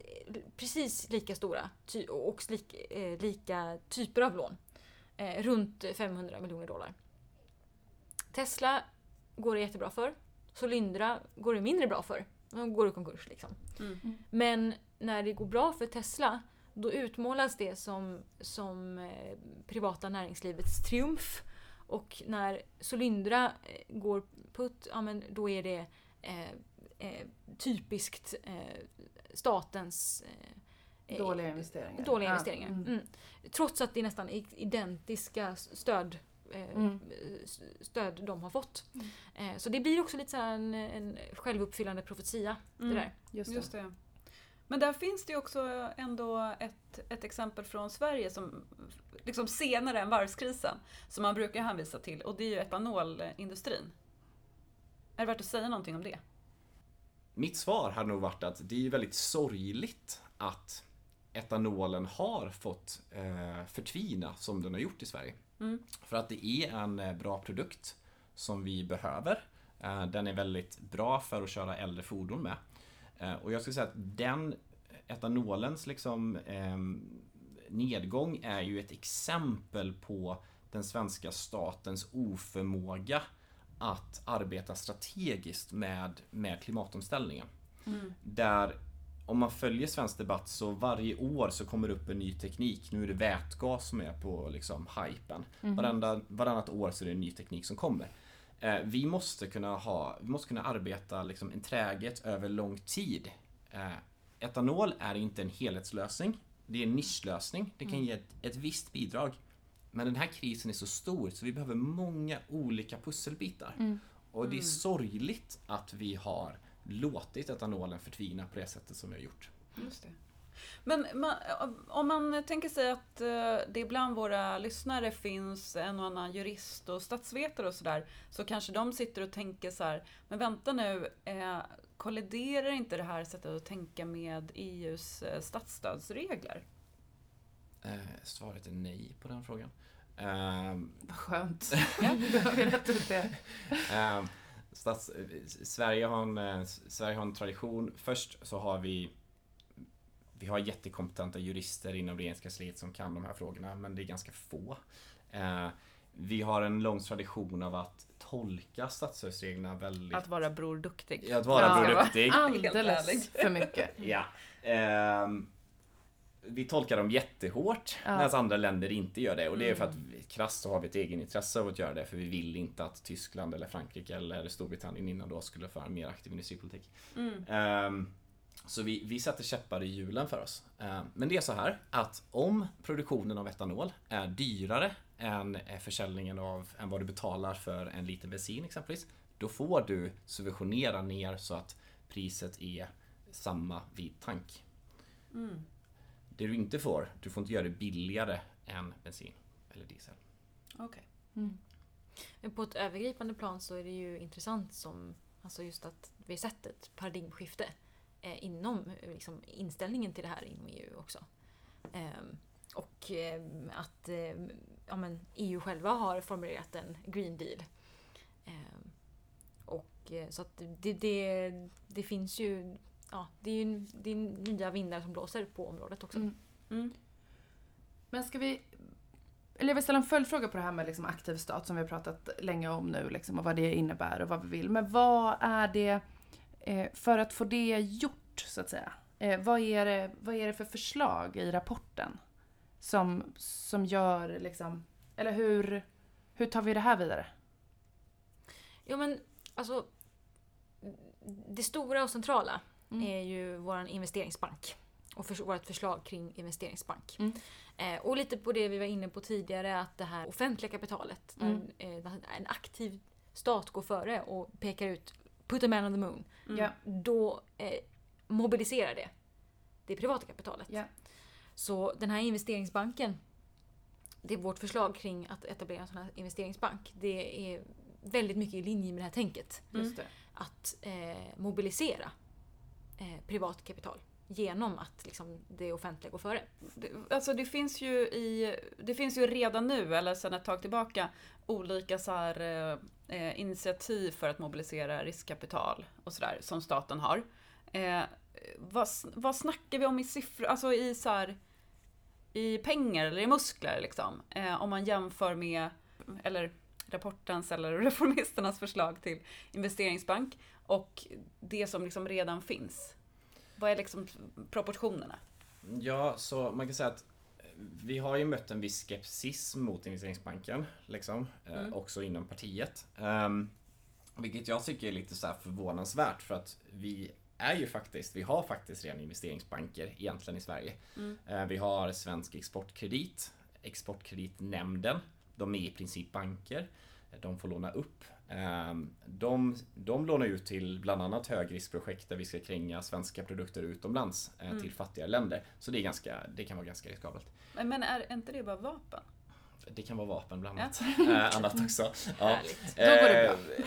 precis lika stora ty- och lik, eh, lika typer av lån. Eh, runt 500 miljoner dollar. Tesla går det jättebra för. Solyndra går det mindre bra för. De går i konkurs liksom. Mm. Men när det går bra för Tesla då utmålas det som, som eh, privata näringslivets triumf. Och när Solyndra eh, går putt, ja men då är det eh, eh, typiskt eh, statens Dåliga investeringar. Dåliga investeringar. mm. Mm. Trots att det är nästan identiska stöd, Mm. s- stöd de har fått. Eh, så det blir också lite så en, en självuppfyllande profetia. Det Mm. där. Just det. Just det. Men där finns det ju också ändå ett, ett exempel från Sverige som liksom senare än varvskrisen som man brukar hänvisa till och det är ju etanolindustrin. Är det värt att säga någonting om det? Mitt svar hade nog varit att det är väldigt sorgligt att etanolen har fått eh, förtvina som den har gjort i Sverige. Mm. För att det är en eh, bra produkt som vi behöver. Eh, den är väldigt bra för att köra äldre fordon med. Eh, och jag skulle säga att den etanolens liksom, ehm, nedgång är ju ett exempel på den svenska statens oförmåga att arbeta strategiskt med, med klimatomställningen. Där om man följer svensk debatt så varje år så kommer det upp en ny teknik. Nu är det vätgas som är på liksom hypen. Varenda, varannat år så är det en ny teknik som kommer. Eh, vi måste kunna ha, vi måste kunna arbeta liksom enträget över lång tid. Eh, etanol är inte en helhetslösning. Det är en nischlösning. Det kan ge ett, ett visst bidrag. Men den här krisen är så stor så vi behöver många olika pusselbitar. Och det är sorgligt att vi har låtit etanolen förtvina på det sättet som vi har gjort. Just det. Men man, om man tänker sig att eh, det bland våra lyssnare finns en och annan jurist och statsvetare och sådär, så kanske de sitter och tänker så här, men vänta nu, eh, kolliderar inte det här sättet att tänka med EUs eh, statsstödsregler? Eh, svaret är nej på den frågan. Eh, Vad skönt. Då har vi rätt ut det. Eh, stats, eh, Sverige, har en, eh, Sverige har en tradition. Först så har vi Vi har jättekompetenta jurister inom regeringskansliet som kan de här frågorna men det är ganska få. Eh, vi har en lång tradition av att tolka statsstödsreglerna väldigt... Att vara Bror Duktig. att vara Ja. produktig. Alldeles ärligt. för mycket. Ja. Ehm, vi tolkar dem jättehårt Ja. medan andra länder inte gör det. Och det är för att krasst så har vi ett egenintresse av att göra det. För vi vill inte att Tyskland eller Frankrike eller Storbritannien innan då skulle föra en mer aktiv industripolitik. Mm. Ehm, så vi, vi sätter käppar i hjulen för oss. Ehm, men det är så här att om produktionen av etanol är dyrare än eh, försäljningen av än vad du betalar för en liter bensin exempelvis. Då får du subventionera ner så att priset är samma vid tank. Mm. Det du inte får, du får inte göra det billigare än bensin eller diesel. Okej. Men på ett övergripande plan så är det ju intressant som alltså just att vi har sett ett paradigmskifte eh, inom eh, liksom, inställningen till det här inom EU också. Ehm, och ehm, att ehm, ja, men EU själva har formulerat en Green Deal. Ehm, och eh, så att det, det, det finns ju Ja, det är ju det är nya vindar som blåser på området också. Mm. Mm. Men ska vi... Eller jag vill ställa en följdfråga på det här med liksom aktiv stat som vi har pratat länge om nu liksom, och vad det innebär och vad vi vill. Men vad är det, eh, för att få det gjort så att säga, eh, vad, är det, vad är det för förslag i rapporten som, som gör liksom, eller hur, hur tar vi det här vidare? Ja men alltså Det stora och centrala Mm. är ju vår investeringsbank. Och för, vårt förslag kring investeringsbank. Mm. Eh, och lite på det vi var inne på tidigare att det här offentliga kapitalet. Mm. När, eh, när en aktiv stat går före och pekar ut put a man on the moon. Mm. Ja. Då eh, mobiliserar det det privata kapitalet. Ja. Så den här investeringsbanken, det är vårt förslag kring att etablera en sån här investeringsbank. Det är väldigt mycket i linje med det här tänket. Att eh, mobilisera eh, privat kapital genom att liksom, det offentliga går före. Det, alltså det finns ju i, det finns ju redan nu, eller sedan ett tag tillbaka, olika så här, eh, eh initiativ för att mobilisera riskkapital och sådär som staten har. Eh, vad, vad snackar vi om i siffror, alltså i så här, i pengar eller i muskler liksom? Eh, om man jämför med, eller rapportens eller reformisternas förslag till investeringsbank och det som liksom redan finns. Vad är liksom proportionerna? Ja, så man kan säga att vi har ju mött en viss skepsis mot investeringsbanken, liksom, eh, Mm. också inom partiet. Um, vilket jag tycker är lite så här förvånansvärt för att vi är ju faktiskt, vi har faktiskt redan investeringsbanker egentligen i Sverige. Eh, Vi har Svensk Exportkredit, Exportkreditnämnden. De är i princip banker. De får låna upp. Eh, De, de lånar ut till bland annat högriskprojekt där vi ska kränga svenska produkter utomlands eh, till fattigare länder. Så det, är ganska, det kan vara ganska riskabelt. Men, är inte det bara vapen? Det kan vara vapen bland annat. Eh, annat också. Ja. Härligt. Då går det bra. Eh,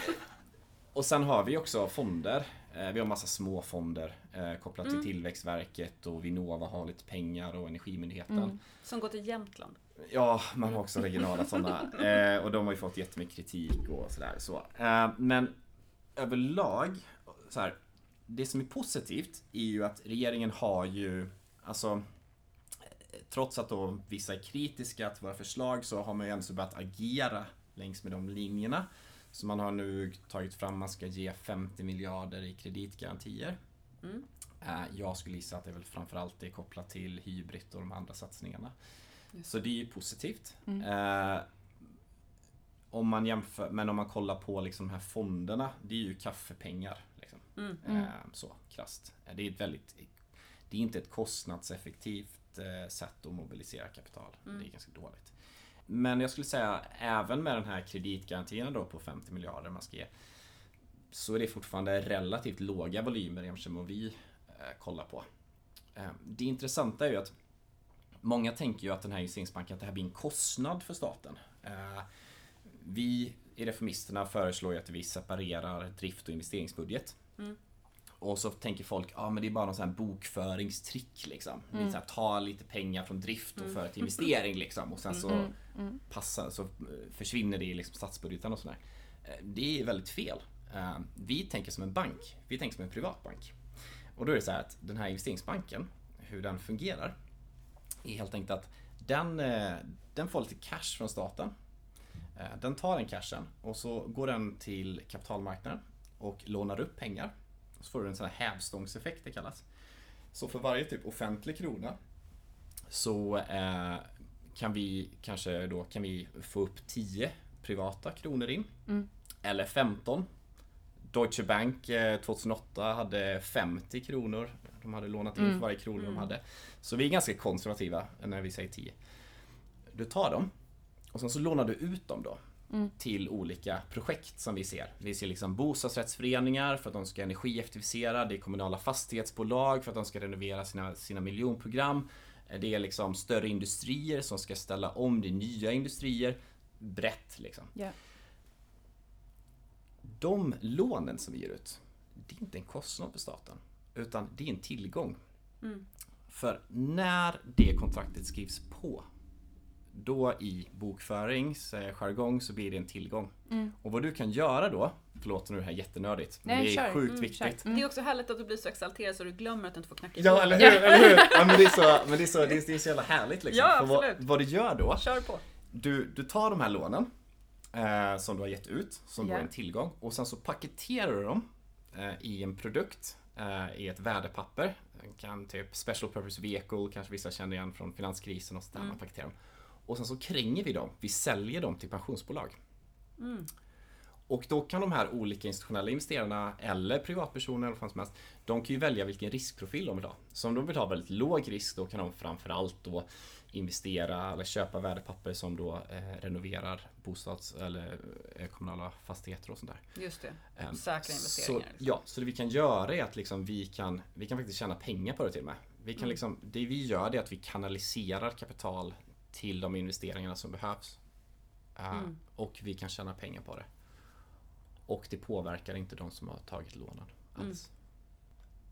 Och sen har vi också fonder. Eh, Vi har massa små fonder eh, kopplat till Tillväxtverket och Vinnova har lite pengar och Energimyndigheten. Som går till Jämtland? Ja, man har också regionala sådana. Eh, och de har ju fått jättemycket kritik och sådär. Så. Eh, men överlag, så här, det som är positivt är ju att regeringen har ju, alltså eh, Trots att då vissa är kritiska till våra förslag så har man ju ändå börjat agera längs med de linjerna. Så man har nu tagit fram, man ska ge 50 miljarder i kreditgarantier. Mm. Eh, Jag skulle gissa att det väl framförallt är kopplat till Hybrid och de andra satsningarna. Just. Så det är ju positivt. Mm. Eh, om man jämför, men om man kollar på liksom de här fonderna, det är ju kaffepengar. Liksom. Mm. Mm. Eh, så krasst. Det är ett väldigt Det är inte ett kostnadseffektivt sätt att mobilisera kapital. Mm. Det är ganska dåligt. Men jag skulle säga även med den här kreditgarantin då på 50 miljarder man ska ge så är det fortfarande relativt låga volymer jämfört med vad vi eh, kollar på. Eh, det intressanta är ju att Många tänker ju att den här investeringsbanken, att det här blir en kostnad för staten. Eh, vi i Reformisterna föreslår ju att vi separerar drift och investeringsbudget. Mm. Och så tänker folk, ja men det är bara någon sån här bokföringstrick liksom. Mm. Här, ta lite pengar från drift och Mm. för till investering liksom. Och sen så Mm, mm. passar, så eh, försvinner det i liksom statsbudgeten och sådär. Eh, Det är väldigt fel. Eh, Vi tänker som en bank. Vi tänker som en privatbank. Och då är det så här att den här investeringsbanken, hur den fungerar, är helt enkelt att den, den får lite cash från staten. Den tar den cashen och så går den till kapitalmarknaden och lånar upp pengar. Så får du en sån här hävstångseffekt det kallas. Så för varje typ offentlig krona så eh, kan vi kanske då kan vi få upp 10 privata kronor in. Mm. Eller 15. Deutsche Bank eh, 2008 hade 50 kronor. De hade lånat in Mm. för varje krona de Mm. hade. Så vi är ganska konservativa när vi säger 10. Du tar dem och sen så lånar du ut dem då Mm. till olika projekt som vi ser. Vi ser liksom bostadsrättsföreningar för att de ska energieffektivisera. Det är kommunala fastighetsbolag för att de ska renovera sina, sina miljonprogram. Det är liksom större industrier som ska ställa om. Det är nya industrier. Brett liksom. Ja. De lånen som vi ger ut, det är inte en kostnad för staten. Utan det är en tillgång. Mm. För när det kontraktet skrivs på, då i bokföringsjargong så blir det en tillgång. Mm. Och vad du kan göra då, förlåt nu är det här jättenördigt, men Nej, det är kör. sjukt Mm, viktigt. kör. Det är också härligt att du blir så exalterad så du glömmer att du inte får knacka i Ja, eller hur? Eller hur? Ja, men det är så, men det är så, det är, det är så jävla härligt liksom. Ja, För vad, absolut. vad du gör då, Kör på. du, du tar de här lånen eh, som du har gett ut, som då Ja. är en tillgång, och sen så paketerar du dem eh, i en produkt, eh, i ett värdepapper. Kan typ Special Purpose Vehicle, kanske vissa känner igen från finanskrisen och sådär, Mm. man paketerar dem. Och sen så kränger vi dem, vi säljer dem till pensionsbolag. Mm. Och då kan de här olika institutionella investerarna eller privatpersoner eller vad som helst, de kan ju välja vilken riskprofil de vill ha. Så om de vill ha väldigt låg risk då kan de framförallt då investera eller köpa värdepapper som då eh, renoverar bostads eller eh, kommunala fastigheter och sånt där. Just det. Ehm, Säkra investeringar, Så, ja, så det vi kan göra är att liksom vi kan, vi kan faktiskt tjäna pengar på det till och med. Vi kan Mm. liksom, det vi gör är att vi kanaliserar kapital till de investeringarna som behövs. Eh, Mm. Och vi kan tjäna pengar på det. Och det påverkar inte de som har tagit lånen Mm. alls.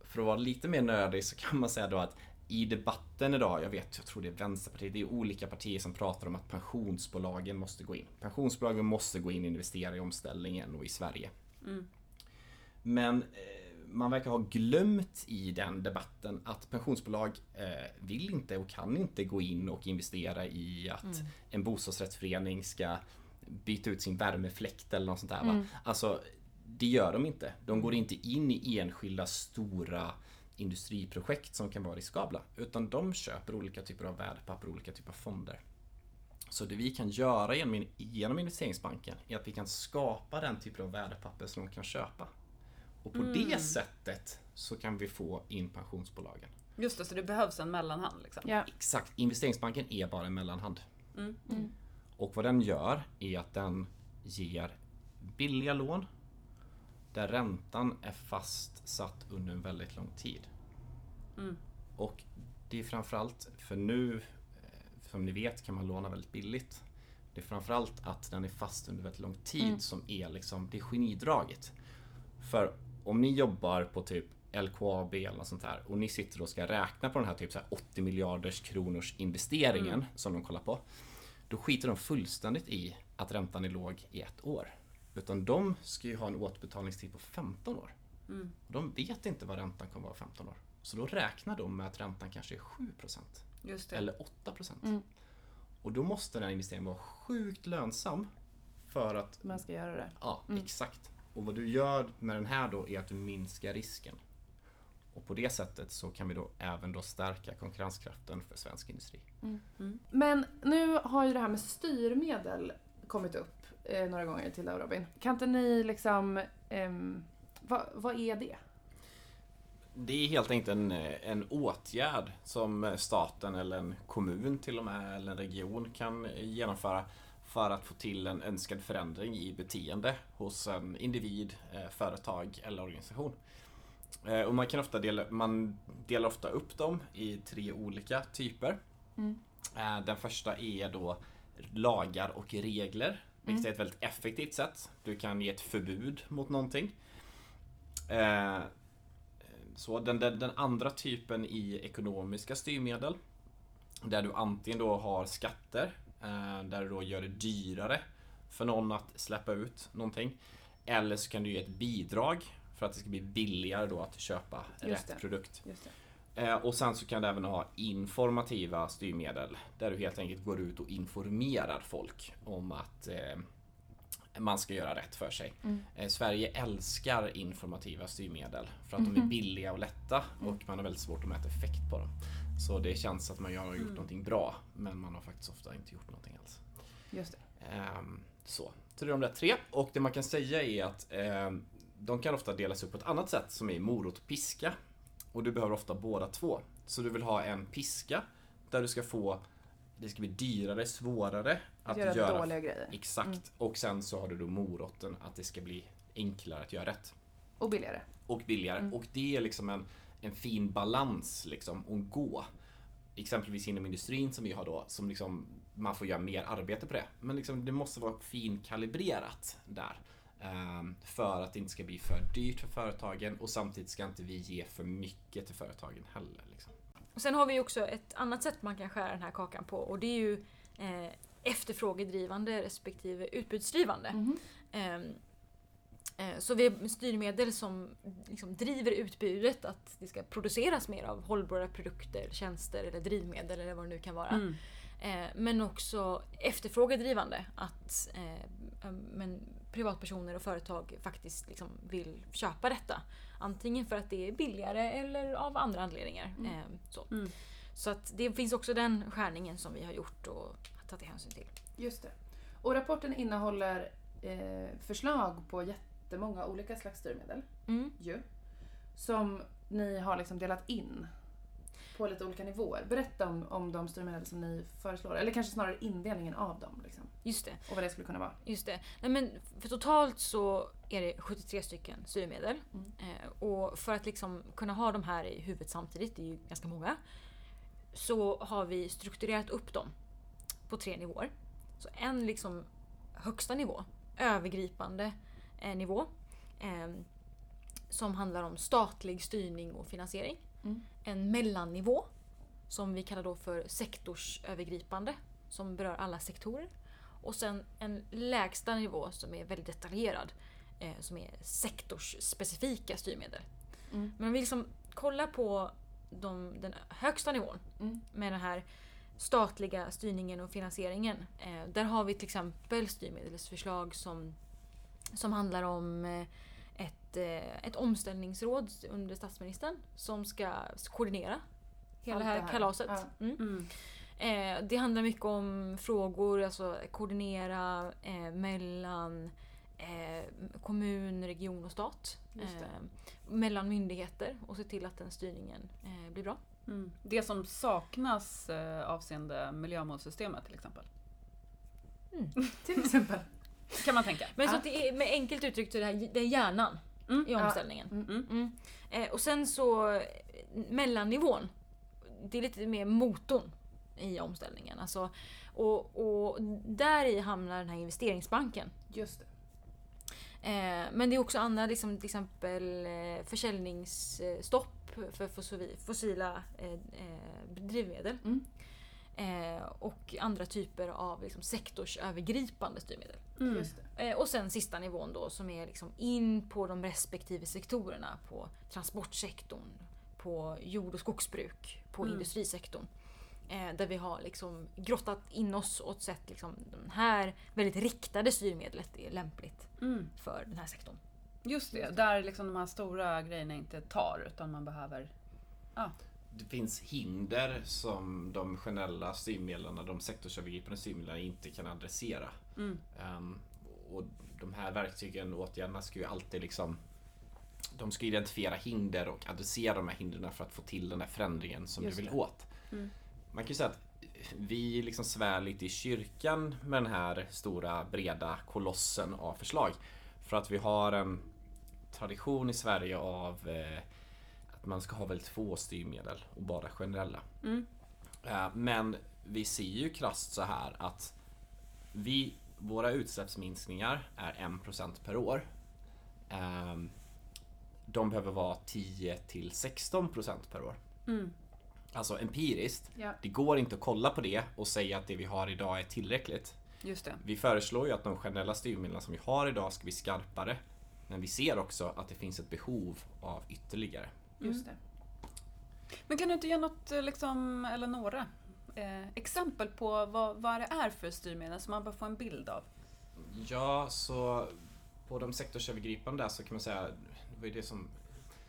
För att vara lite mer nördig så kan man säga då att i debatten idag, jag vet, jag tror det är Vänsterpartiet, det är olika partier som pratar om att pensionsbolagen måste gå in. Pensionsbolagen måste gå in och investera i omställningen och i Sverige. Mm. Men eh, man verkar ha glömt i den debatten att pensionsbolag eh, vill inte och kan inte gå in och investera i att Mm. en bostadsrättsförening ska byta ut sin värmefläkt eller något sånt där. Va? Mm. Alltså, det gör de inte. De går inte in i enskilda stora industriprojekt som kan vara riskabla. Utan de köper olika typer av värdepapper, olika typer av fonder. Så det vi kan göra genom, genom investeringsbanken är att vi kan skapa den typen av värdepapper som de kan köpa. Och på det sättet så kan vi få in pensionsbolagen. Just det, så det behövs en mellanhand liksom. Ja. Exakt, investeringsbanken är bara en mellanhand. Mm. Och vad den gör är att den ger billiga lån där räntan är fastsatt under en väldigt lång tid. Mm. Och det är framförallt, för nu eh, som ni vet kan man låna väldigt billigt. Det är framförallt att den är fast under väldigt lång tid Mm. som är liksom det genidraget. För om ni jobbar på typ LKAB eller något sånt här och ni sitter och ska räkna på den här typ så här 80 miljarders kronors investeringen Mm. som de kollar på. Då skiter de fullständigt i att räntan är låg i ett år. Utan de ska ju ha en återbetalningstid på 15 år. Mm. De vet inte vad räntan kommer vara 15 år. Så då räknar de med att räntan kanske är 7% Just det. eller 8%. Mm. Och då måste den här investeringen vara sjukt lönsam för att, Man ska göra det. ja Mm. exakt. Och vad du gör med den här då är att du minskar risken. Och på det sättet så kan vi då även då stärka konkurrenskraften för svensk industri. Men nu har ju det här med styrmedel kommit upp eh, några gånger till dig Robin. Kan inte ni liksom... ehm, vad, vad är det? Det är helt enkelt en, en åtgärd som staten eller en kommun till och med eller en region kan genomföra för att få till en önskad förändring i beteende hos en individ, eh, företag eller organisation. Eh, Och man kan ofta dela, man delar ofta upp dem i tre olika typer. Mm. Eh, Den första är då lagar och regler, vilket är ett väldigt effektivt sätt. Du kan ge ett förbud mot någonting. Så den, den, den andra typen i ekonomiska styrmedel där du antingen då har skatter där du då gör det dyrare för någon att släppa ut någonting. Eller så kan du ge ett bidrag för att det ska bli billigare då att köpa Just rätt det. produkt. Eh, och sen så kan du även ha informativa styrmedel där du helt enkelt går ut och informerar folk om att eh, man ska göra rätt för sig. Eh, Sverige älskar informativa styrmedel för att de är billiga och lätta och man har väldigt svårt att mäta effekt på dem. Så det känns att man har gjort någonting bra men man har faktiskt ofta inte gjort någonting alls. Just det. Ehm, så. så det är de där tre. Och det man kan säga är att ehm, de kan ofta delas upp på ett annat sätt som är morot och piska. Och du behöver ofta båda två. Så du vill ha en piska där du ska få det ska bli dyrare, svårare Att att göra, dåliga grejer. Exakt. Och sen så har du då moroten att det ska bli enklare att göra rätt. Och billigare. Och billigare. Och det är liksom en, en fin balans liksom att gå. Exempelvis inom industrin som vi har då, som liksom man får göra mer arbete på det. Men liksom, det måste vara finkalibrerat där. Ehm, för att det inte ska bli för dyrt för företagen och samtidigt ska inte vi ge för mycket till företagen heller. Liksom. Och sen har vi också ett annat sätt man kan skära den här kakan på och det är ju eh, efterfrågedrivande respektive utbudsdrivande. Ehm, eh, så vi har styrmedel som liksom driver utbudet att det ska produceras mer av hållbara produkter, tjänster eller drivmedel eller vad det nu kan vara. Mm. Eh, men också efterfrågedrivande. Att eh, men privatpersoner och företag faktiskt liksom vill köpa detta. Antingen för att det är billigare eller av andra anledningar. Mm. Eh, så Mm. så att det finns också den skärningen som vi har gjort och tagit hänsyn till. Just det. Och rapporten innehåller eh, förslag på jättemånga olika slags styrmedel. Mm. Ju, som ni har liksom delat in på lite olika nivåer. Berätta om, om de styrmedel som ni föreslår. Eller kanske snarare indelningen av dem. Liksom, Just det. och vad det skulle kunna vara. Just det. Nej, men för totalt så är det 73 stycken styrmedel. Mm. Eh, och för att liksom kunna ha de här i huvudet samtidigt, det är ju ganska många, så har vi strukturerat upp dem på tre nivåer. Så en liksom högsta nivå, övergripande eh, nivå, eh, som handlar om statlig styrning och finansiering. Mm. En mellannivå, som vi kallar då för sektorsövergripande, som berör alla sektorer. Och sen en lägsta nivå som är väldigt detaljerad. Eh, som är sektorsspecifika styrmedel. Mm. Men om vi liksom kollar på de, den högsta nivån Mm. med den här statliga styrningen och finansieringen. Eh, där har vi till exempel styrmedelsförslag som, som handlar om eh, ett, eh, ett omställningsråd under statsministern som ska koordinera hela det här, här. kalaset. Ja. Mm. Mm. Eh, det handlar mycket om frågor, alltså koordinera eh, mellan eh, kommun, region och stat. Eh, mellan myndigheter och se till att den styrningen blir bra. Mm. Det som saknas avseende miljömålssystemet till exempel. Till exempel. Kan man tänka. Men så att det är, med enkelt uttryckt så är det, här, det är hjärnan Mm. i Ja. omställningen. Mm. Mm. Eh, och sen så mellannivån. Det är lite mer motorn i omställningen. Alltså, och, och där i hamnar den här investeringsbanken. Just det. Eh, men det är också andra, liksom, till exempel eh, försäljningsstopp för fossila eh, drivmedel. Mm. Eh, och andra typer av liksom, sektorsövergripande styrmedel. Mm. Just det. Eh, och sen sista nivån då som är liksom in på de respektive sektorerna. På transportsektorn, på jord och skogsbruk, på Mm. industrisektorn. Eh, där vi har liksom grottat in oss och sett liksom det här väldigt riktade styrmedlet är lämpligt Mm. för den här sektorn. Just det, där liksom de här stora grejerna inte tar utan man behöver... Ja. Det finns hinder som de generella styrmedlen, de sektorsövergripande styrmedlen inte kan adressera. Mm. Ehm, och de här verktygen och åtgärderna ska ju alltid liksom de ska identifiera hinder och adressera de här hindren för att få till den här förändringen som Just du vill det. åt. Mm. Man kan ju säga att vi liksom svär lite i kyrkan med den här stora breda kolossen av förslag. För att vi har en tradition i Sverige av eh, att man ska ha väldigt få styrmedel och bara generella. Mm. Eh, Men vi ser ju krasst så här att vi, våra utsläppsminskningar är 1% per år. Ehm, De behöver vara 10 till 16% per år. Mm. Alltså empiriskt. Ja. Det går inte att kolla på det och säga att det vi har idag är tillräckligt. Just det. Vi föreslår ju att de generella styrmedlen som vi har idag ska bli skarpare. Men vi ser också att det finns ett behov av ytterligare. Just det. Men kan du inte ge något, eh, liksom, eller några eh, exempel på vad, vad det är för styrmedel så man bara får en bild av? Ja, så på de sektorsövergripande där så kan man säga, det var ju det som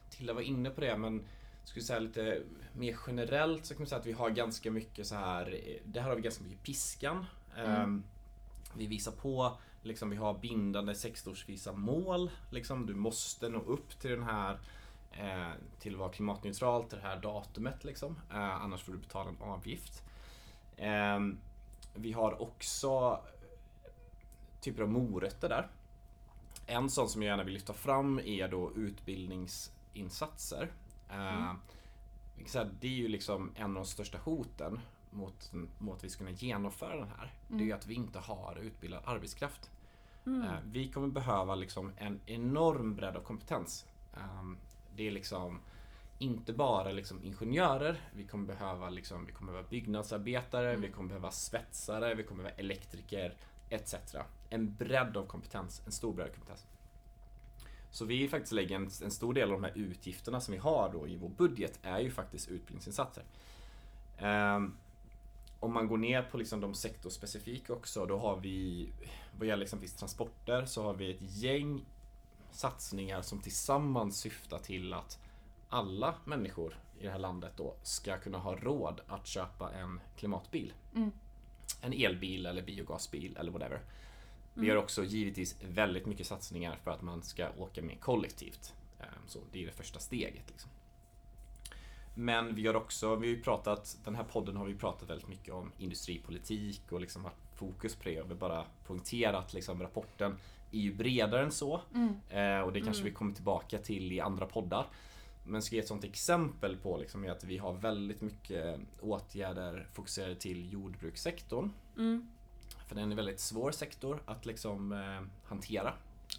Tilla var inne på det, men skulle säga lite mer generellt så kan man säga att vi har ganska mycket så här, det här har vi ganska mycket piskan. Ehm, Vi visar på, liksom vi har bindande sektorsvisa mål, liksom du måste nå upp till den här eh, till att vara klimatneutral till det här datumet liksom. Eh, annars får du betala en avgift. Ehm, vi har också typer av morötter där. En sån som jag gärna vill lyfta fram är då utbildningsinsatser. Eh, att det är ju liksom en av de största hoten mot, mot att vi ska kunna genomföra den här. Det är ju att vi inte har utbildad arbetskraft. Eh, vi kommer behöva liksom en enorm bredd av kompetens. Det är liksom inte bara liksom ingenjörer, vi kommer behöva, liksom, vi kommer behöva byggnadsarbetare, vi kommer behöva svetsare, vi kommer behöva elektriker etc. En bredd av kompetens, en stor bredd av kompetens. Så vi faktiskt lägger en, en stor del av de här utgifterna som vi har då i vår budget är ju faktiskt utbildningsinsatser. Ehm, om man går ner på liksom de sektorspecifika också, då har vi vad gäller exempelvis transporter så har vi ett gäng satsningar som tillsammans syftar till att alla människor i det här landet då ska kunna ha råd att köpa en klimatbil. Mm. En elbil eller biogasbil eller whatever. Vi gör också givetvis väldigt mycket satsningar för att man ska åka mer kollektivt. Ehm, Så det är det första steget. Liksom. Men vi gör också, vi har ju pratat, den här podden har vi pratat väldigt mycket om industripolitik och liksom haft fokus på det. Jag vill bara poängtera att liksom rapporten är ju bredare än så. Eh, och det kanske vi kommer tillbaka till i andra poddar. Men ska ge ett sånt exempel på liksom är att vi har väldigt mycket åtgärder fokuserade till jordbrukssektorn. Mm. För det är en väldigt svår sektor att liksom eh, hantera.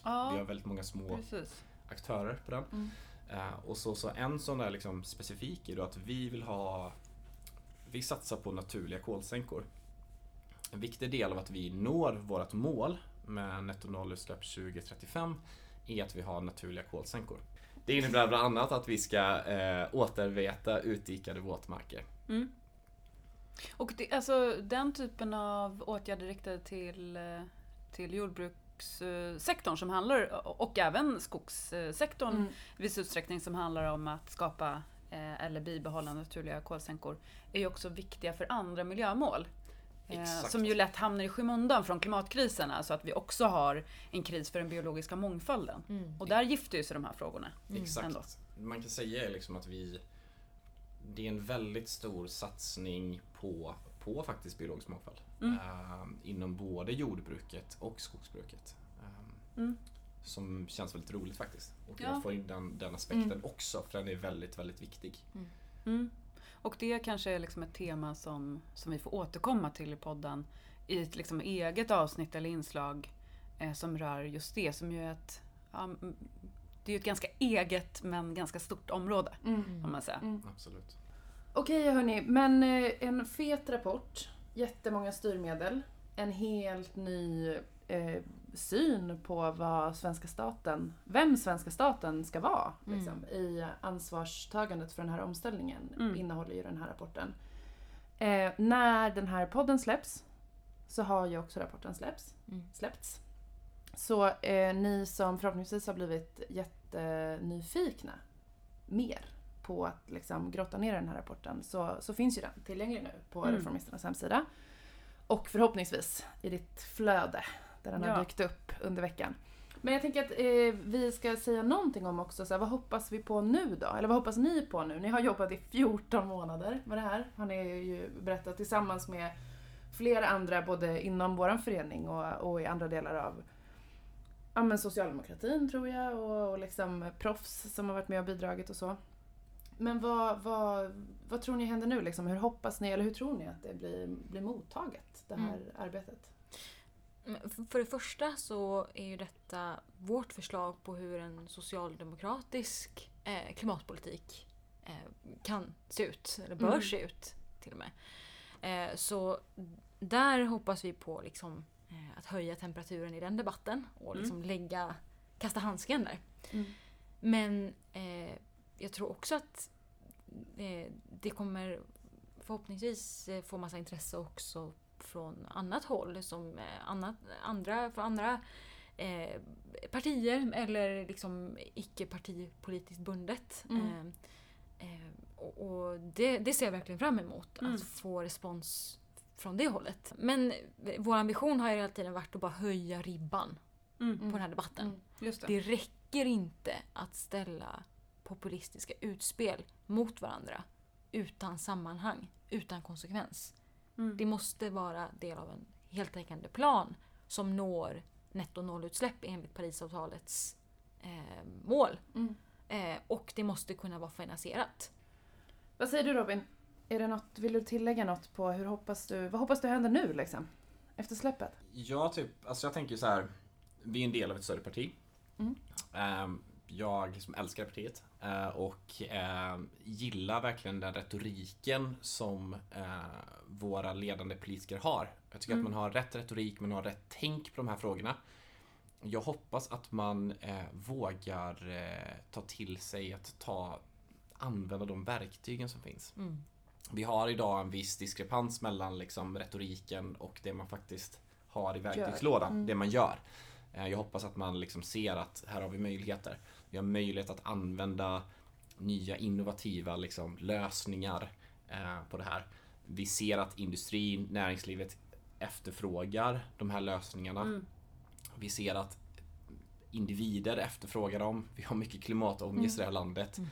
Vi har Ja, väldigt många små precis. aktörer på den. Mm. Eh, och så, så en sån där liksom specifik är då att vi vill ha Vi satsar på naturliga kolsänkor. En viktig del av att vi når vårt mål med netto nollutsläpp 2035 är att vi har naturliga kolsänkor. Det innebär bland annat att vi ska eh, återveta utdikade våtmarker. Mm. Och det, alltså, den typen av åtgärder riktade till, eh, till jordbrukssektorn som handlar, och även skogssektorn Mm. i viss utsträckning som handlar om att skapa eh, eller bibehålla naturliga kolsänkor är ju också viktiga för andra miljömål. Eh, Exakt. som ju lätt hamnar i skymundan från klimatkrisen, alltså att vi också har en kris för den biologiska mångfalden. Mm. Och där gifter ju sig de här frågorna. Exakt. ändå. Man kan säga liksom att vi Det är en väldigt stor satsning på, på faktiskt biologisk mångfald. Mm. Ehm, inom både jordbruket och skogsbruket. Mm. Som känns väldigt roligt faktiskt. Och Ja. jag får in den, den aspekten Mm. också för den är väldigt, väldigt viktig. Mm. Och det kanske är liksom ett tema som, som vi får återkomma till i podden i ett liksom eget avsnitt eller inslag eh, som rör just det som ju är ett ja, mm, det är ju ett ganska eget men ganska stort område Mm. kan man säga. Mm. Absolut. Okej hörni, men eh, en fet rapport, jättemånga styrmedel, en helt ny eh, syn på vad svenska staten, vem svenska staten ska vara Mm. liksom, i ansvarstagandet för den här omställningen Mm. innehåller ju den här rapporten. Eh, när den här podden släpps så har ju också rapporten släpps, Mm. släppts. Så eh, ni som förhoppningsvis har blivit jättenyfikna mer på att liksom grotta ner i den här rapporten så, så finns ju den tillgänglig nu på Mm. Reformisternas hemsida. Och förhoppningsvis i ditt flöde där den Ja. har dykt upp under veckan. Men jag tänker att eh, vi ska säga någonting om också, så här, vad hoppas vi på nu då? Eller vad hoppas ni på nu? Ni har jobbat i 14 månader med det här, har ni ju berättat tillsammans med flera andra både inom vår förening och, och i andra delar av ja, men socialdemokratin tror jag och, och liksom proffs som har varit med och bidragit och så. Men vad, vad, vad tror ni händer nu? Liksom? Hur hoppas ni, eller hur tror ni att det blir, blir mottaget, det här arbetet? För det första så är ju detta vårt förslag på hur en socialdemokratisk eh, klimatpolitik eh, kan se ut, eller bör Mm. se ut till och med. Eh, så där hoppas vi på liksom, att höja temperaturen i den debatten och Mm. liksom lägga, kasta handsken där. Mm. Men eh, jag tror också att eh, det kommer förhoppningsvis få massa intresse också från annat håll, som eh, annat, andra, från andra eh, partier eller liksom icke partipolitiskt bundet. Mm. Eh, eh, och och det, det ser jag verkligen fram emot, Mm. att få respons från det hållet. Men eh, vår ambition har ju hela tiden varit att bara höja ribban Mm. på den här debatten. Mm. Det. Det räcker inte att ställa populistiska utspel mot varandra utan sammanhang, utan konsekvens. Mm. Det måste vara del av en heltäckande plan som når netto nollutsläpp enligt Parisavtalets eh, mål. Mm. Eh, och det måste kunna vara finansierat. Vad säger du Robin? Är det något, vill du tillägga något på hur hoppas du, vad hoppas du händer nu liksom? Efter släppet? Ja, typ, alltså jag tänker så här. Vi är en del av ett större parti. Mm. Ehm, Jag liksom älskar partiet och ehm, gillar verkligen den retoriken som eh, våra ledande politiker har. Jag tycker Mm. att man har rätt retorik, man har rätt tänk på de här frågorna. Jag hoppas att man eh, vågar eh, ta till sig att ta, använda de verktygen som finns. Mm. Vi har idag en viss diskrepans mellan liksom retoriken och det man faktiskt har i verktygslådan, Mm. det man gör. Eh, Jag hoppas att man liksom ser att här har vi möjligheter. Vi har möjlighet att använda nya innovativa liksom, lösningar eh, på det här. Vi ser att industrin, näringslivet efterfrågar de här lösningarna. Mm. Vi ser att individer efterfrågar dem. Vi har mycket klimatångest i det här landet. Mm.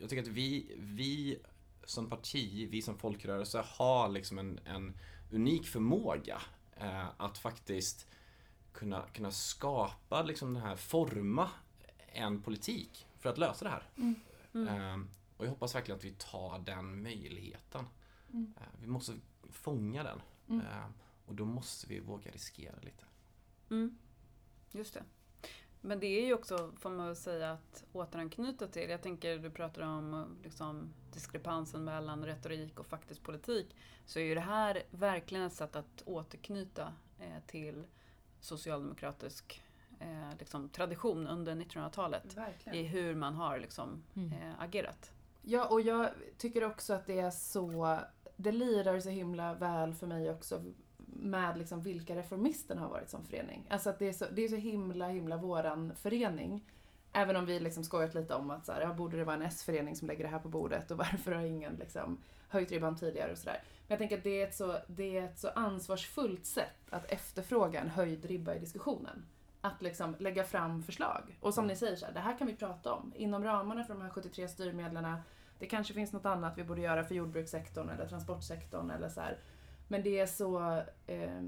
Jag tycker att vi, vi som parti, vi som folkrörelse har liksom en, en unik förmåga eh, att faktiskt kunna, kunna skapa liksom den här, forma en politik för att lösa det här. Mm. Eh, och jag hoppas verkligen att vi tar den möjligheten. Mm. Eh, vi måste fånga den. Mm. Eh, och då måste vi våga riskera lite. Mm. Just det. Men det är ju också, får man väl säga, att återanknyta till. Jag tänker, du pratar om liksom, diskrepansen mellan retorik och faktisk politik. Så är ju det här verkligen ett sätt att återknyta eh, till socialdemokratisk eh, liksom, tradition under 1900-talet. Verkligen. I hur man har liksom, Mm. eh, agerat. Ja, och jag tycker också att det är så... Det lirar så himla väl för mig också med liksom vilka reformisterna har varit som förening. Alltså att det är så, det är så himla, himla våran förening. Även om vi liksom skojat lite om att så här, ja, borde det vara en S-förening som lägger det här på bordet och varför har ingen liksom höjt ribban tidigare och sådär. Men jag tänker att det är, ett så, det är ett så ansvarsfullt sätt att efterfråga en höjd ribba i diskussionen. Att liksom lägga fram förslag. Och som ni säger, så här, det här kan vi prata om. Inom ramarna för de här 73 styrmedlen. Det kanske finns något annat vi borde göra för jordbrukssektorn eller transportsektorn eller så här. Men det är så... Eh,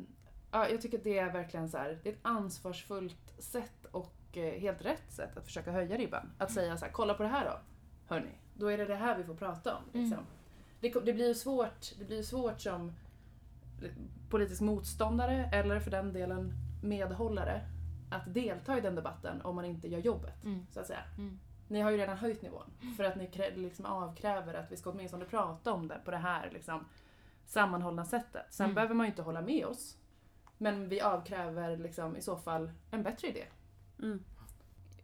ja, jag tycker att det är verkligen så här, det är ett ansvarsfullt sätt och eh, helt rätt sätt att försöka höja ribban. Att säga så här, kolla på det här då. Hörni, då är det det här vi får prata om. Liksom. Mm. Det, det blir ju svårt, det blir ju svårt som politisk motståndare eller för den delen medhållare att delta i den debatten om man inte gör jobbet. Mm. Så att säga. Mm. Ni har ju redan höjt nivån för att ni krä- liksom avkräver att vi ska åtminstone prata om det på det här liksom, sammanhållna sättet. Sen Mm. behöver man ju inte hålla med oss. Men vi avkräver liksom, i så fall en bättre idé. Mm.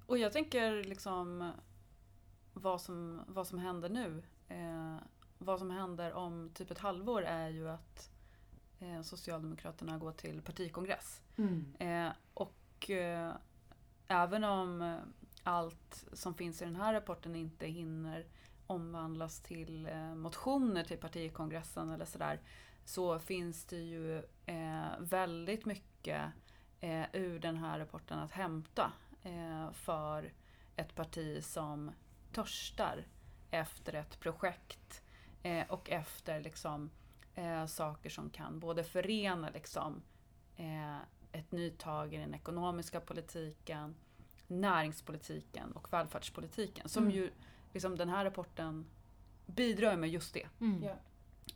Och jag tänker liksom vad som, vad som händer nu. Eh, vad som händer om typ ett halvår är ju att eh, Socialdemokraterna går till partikongress. Eh, och eh, även om eh, allt som finns i den här rapporten inte hinner omvandlas till eh, motioner till partikongressen eller sådär så finns det ju eh, väldigt mycket eh, ur den här rapporten att hämta eh, för ett parti som törstar efter ett projekt eh, och efter liksom, eh, saker som kan både förena liksom, eh, ett nytag i den ekonomiska politiken, näringspolitiken och välfärdspolitiken. Som Mm. ju liksom, den här rapporten bidrar med just det. Mm. Ja.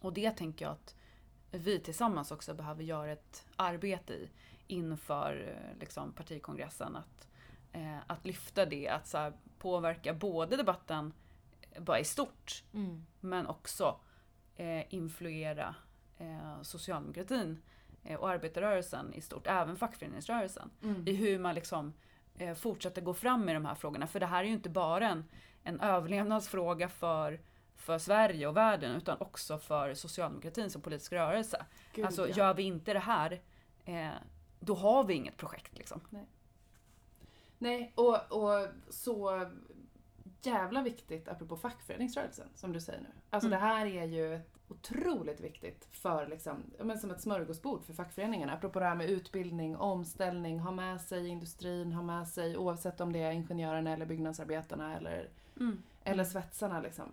Och det tänker jag att vi tillsammans också behöver göra ett arbete i inför eh, liksom, partikongressen. Att, eh, att lyfta det, att så här, påverka både debatten eh, bara i stort Mm. men också eh, influera eh, socialdemokratin eh, och arbetarrörelsen i stort, även fackföreningsrörelsen Mm. i hur man liksom eh, fortsätter gå fram med de här frågorna. För det här är ju inte bara en, en överlevnadsfråga för, för Sverige och världen utan också för socialdemokratin som politisk rörelse. Gud, alltså ja. gör vi inte det här, eh, då har vi inget projekt liksom. Nej, och, och så jävla viktigt apropå fackföreningsrörelsen som du säger nu. Alltså Mm. det här är ju otroligt viktigt för liksom, men som ett smörgåsbord för fackföreningarna. Apropå det här med utbildning, omställning, ha med sig industrin, ha med sig oavsett om det är ingenjörerna eller byggnadsarbetarna eller, Mm. eller svetsarna liksom.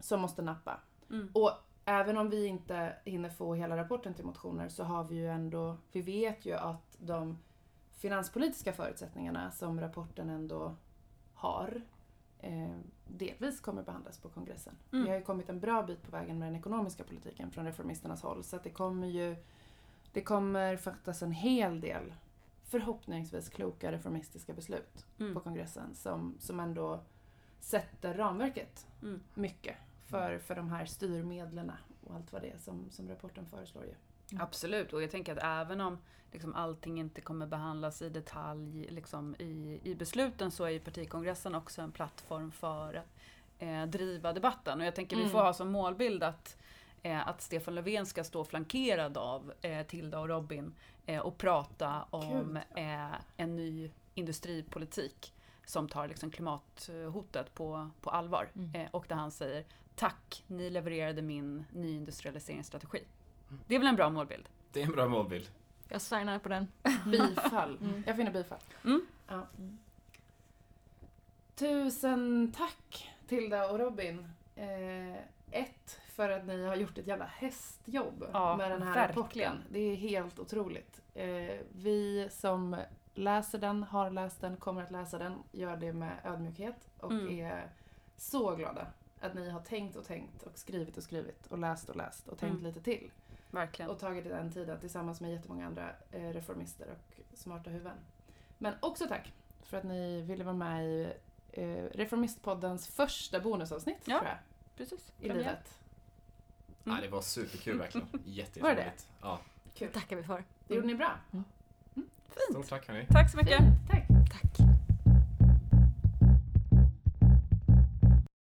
Som måste nappa. Mm. Och även om vi inte hinner få hela rapporten till motioner så har vi ju ändå, vi vet ju att de finanspolitiska förutsättningarna som rapporten ändå har eh, delvis kommer behandlas på kongressen. Mm. Vi har ju kommit en bra bit på vägen med den ekonomiska politiken från reformisternas håll så att det kommer ju det kommer fattas en hel del förhoppningsvis kloka reformistiska beslut Mm. på kongressen som, som ändå sätter ramverket Mm. mycket för, för de här styrmedlen och allt vad det är som, som rapporten föreslår ju. Absolut, och jag tänker att även om liksom, allting inte kommer behandlas i detalj liksom, i, i besluten så är ju partikongressen också en plattform för att eh, driva debatten. Och jag tänker vi Mm. får ha som målbild att, eh, att Stefan Löfven ska stå flankerad av eh, Tilda och Robin eh, och prata om eh, en ny industripolitik som tar liksom, klimathotet på, på allvar. Mm. Eh, och där han säger Tack, ni levererade min nyindustrialiseringsstrategi. Det är väl en bra målbild? Det är en bra målbild. Jag signar på den. Bifall. Mm. Jag finner bifall. Mm. Ja. Tusen tack Tilda och Robin. Eh, ett, för att ni har gjort ett jävla hästjobb Ja, med den här verkligen. rapporten. Det är helt otroligt. Eh, vi som läser den, har läst den, kommer att läsa den, gör det med ödmjukhet och Mm. är så glada att ni har tänkt och tänkt och skrivit och skrivit och läst och läst och tänkt Mm. lite till. Verkligen. Och tagit den tiden tillsammans med jättemånga andra eh, reformister och smarta huvuden. Men också tack för att ni ville vara med i eh, Reformistpoddens första bonusavsnitt, Ja. tror jag, Precis. i livet. Mm. Ja, det var superkul verkligen. Jätte, Var det jätteroligt. Ja. Kul. tackar vi för. Det gjorde ni bra. Stort tack hörni. Tack så mycket. Fint, tack. Tack.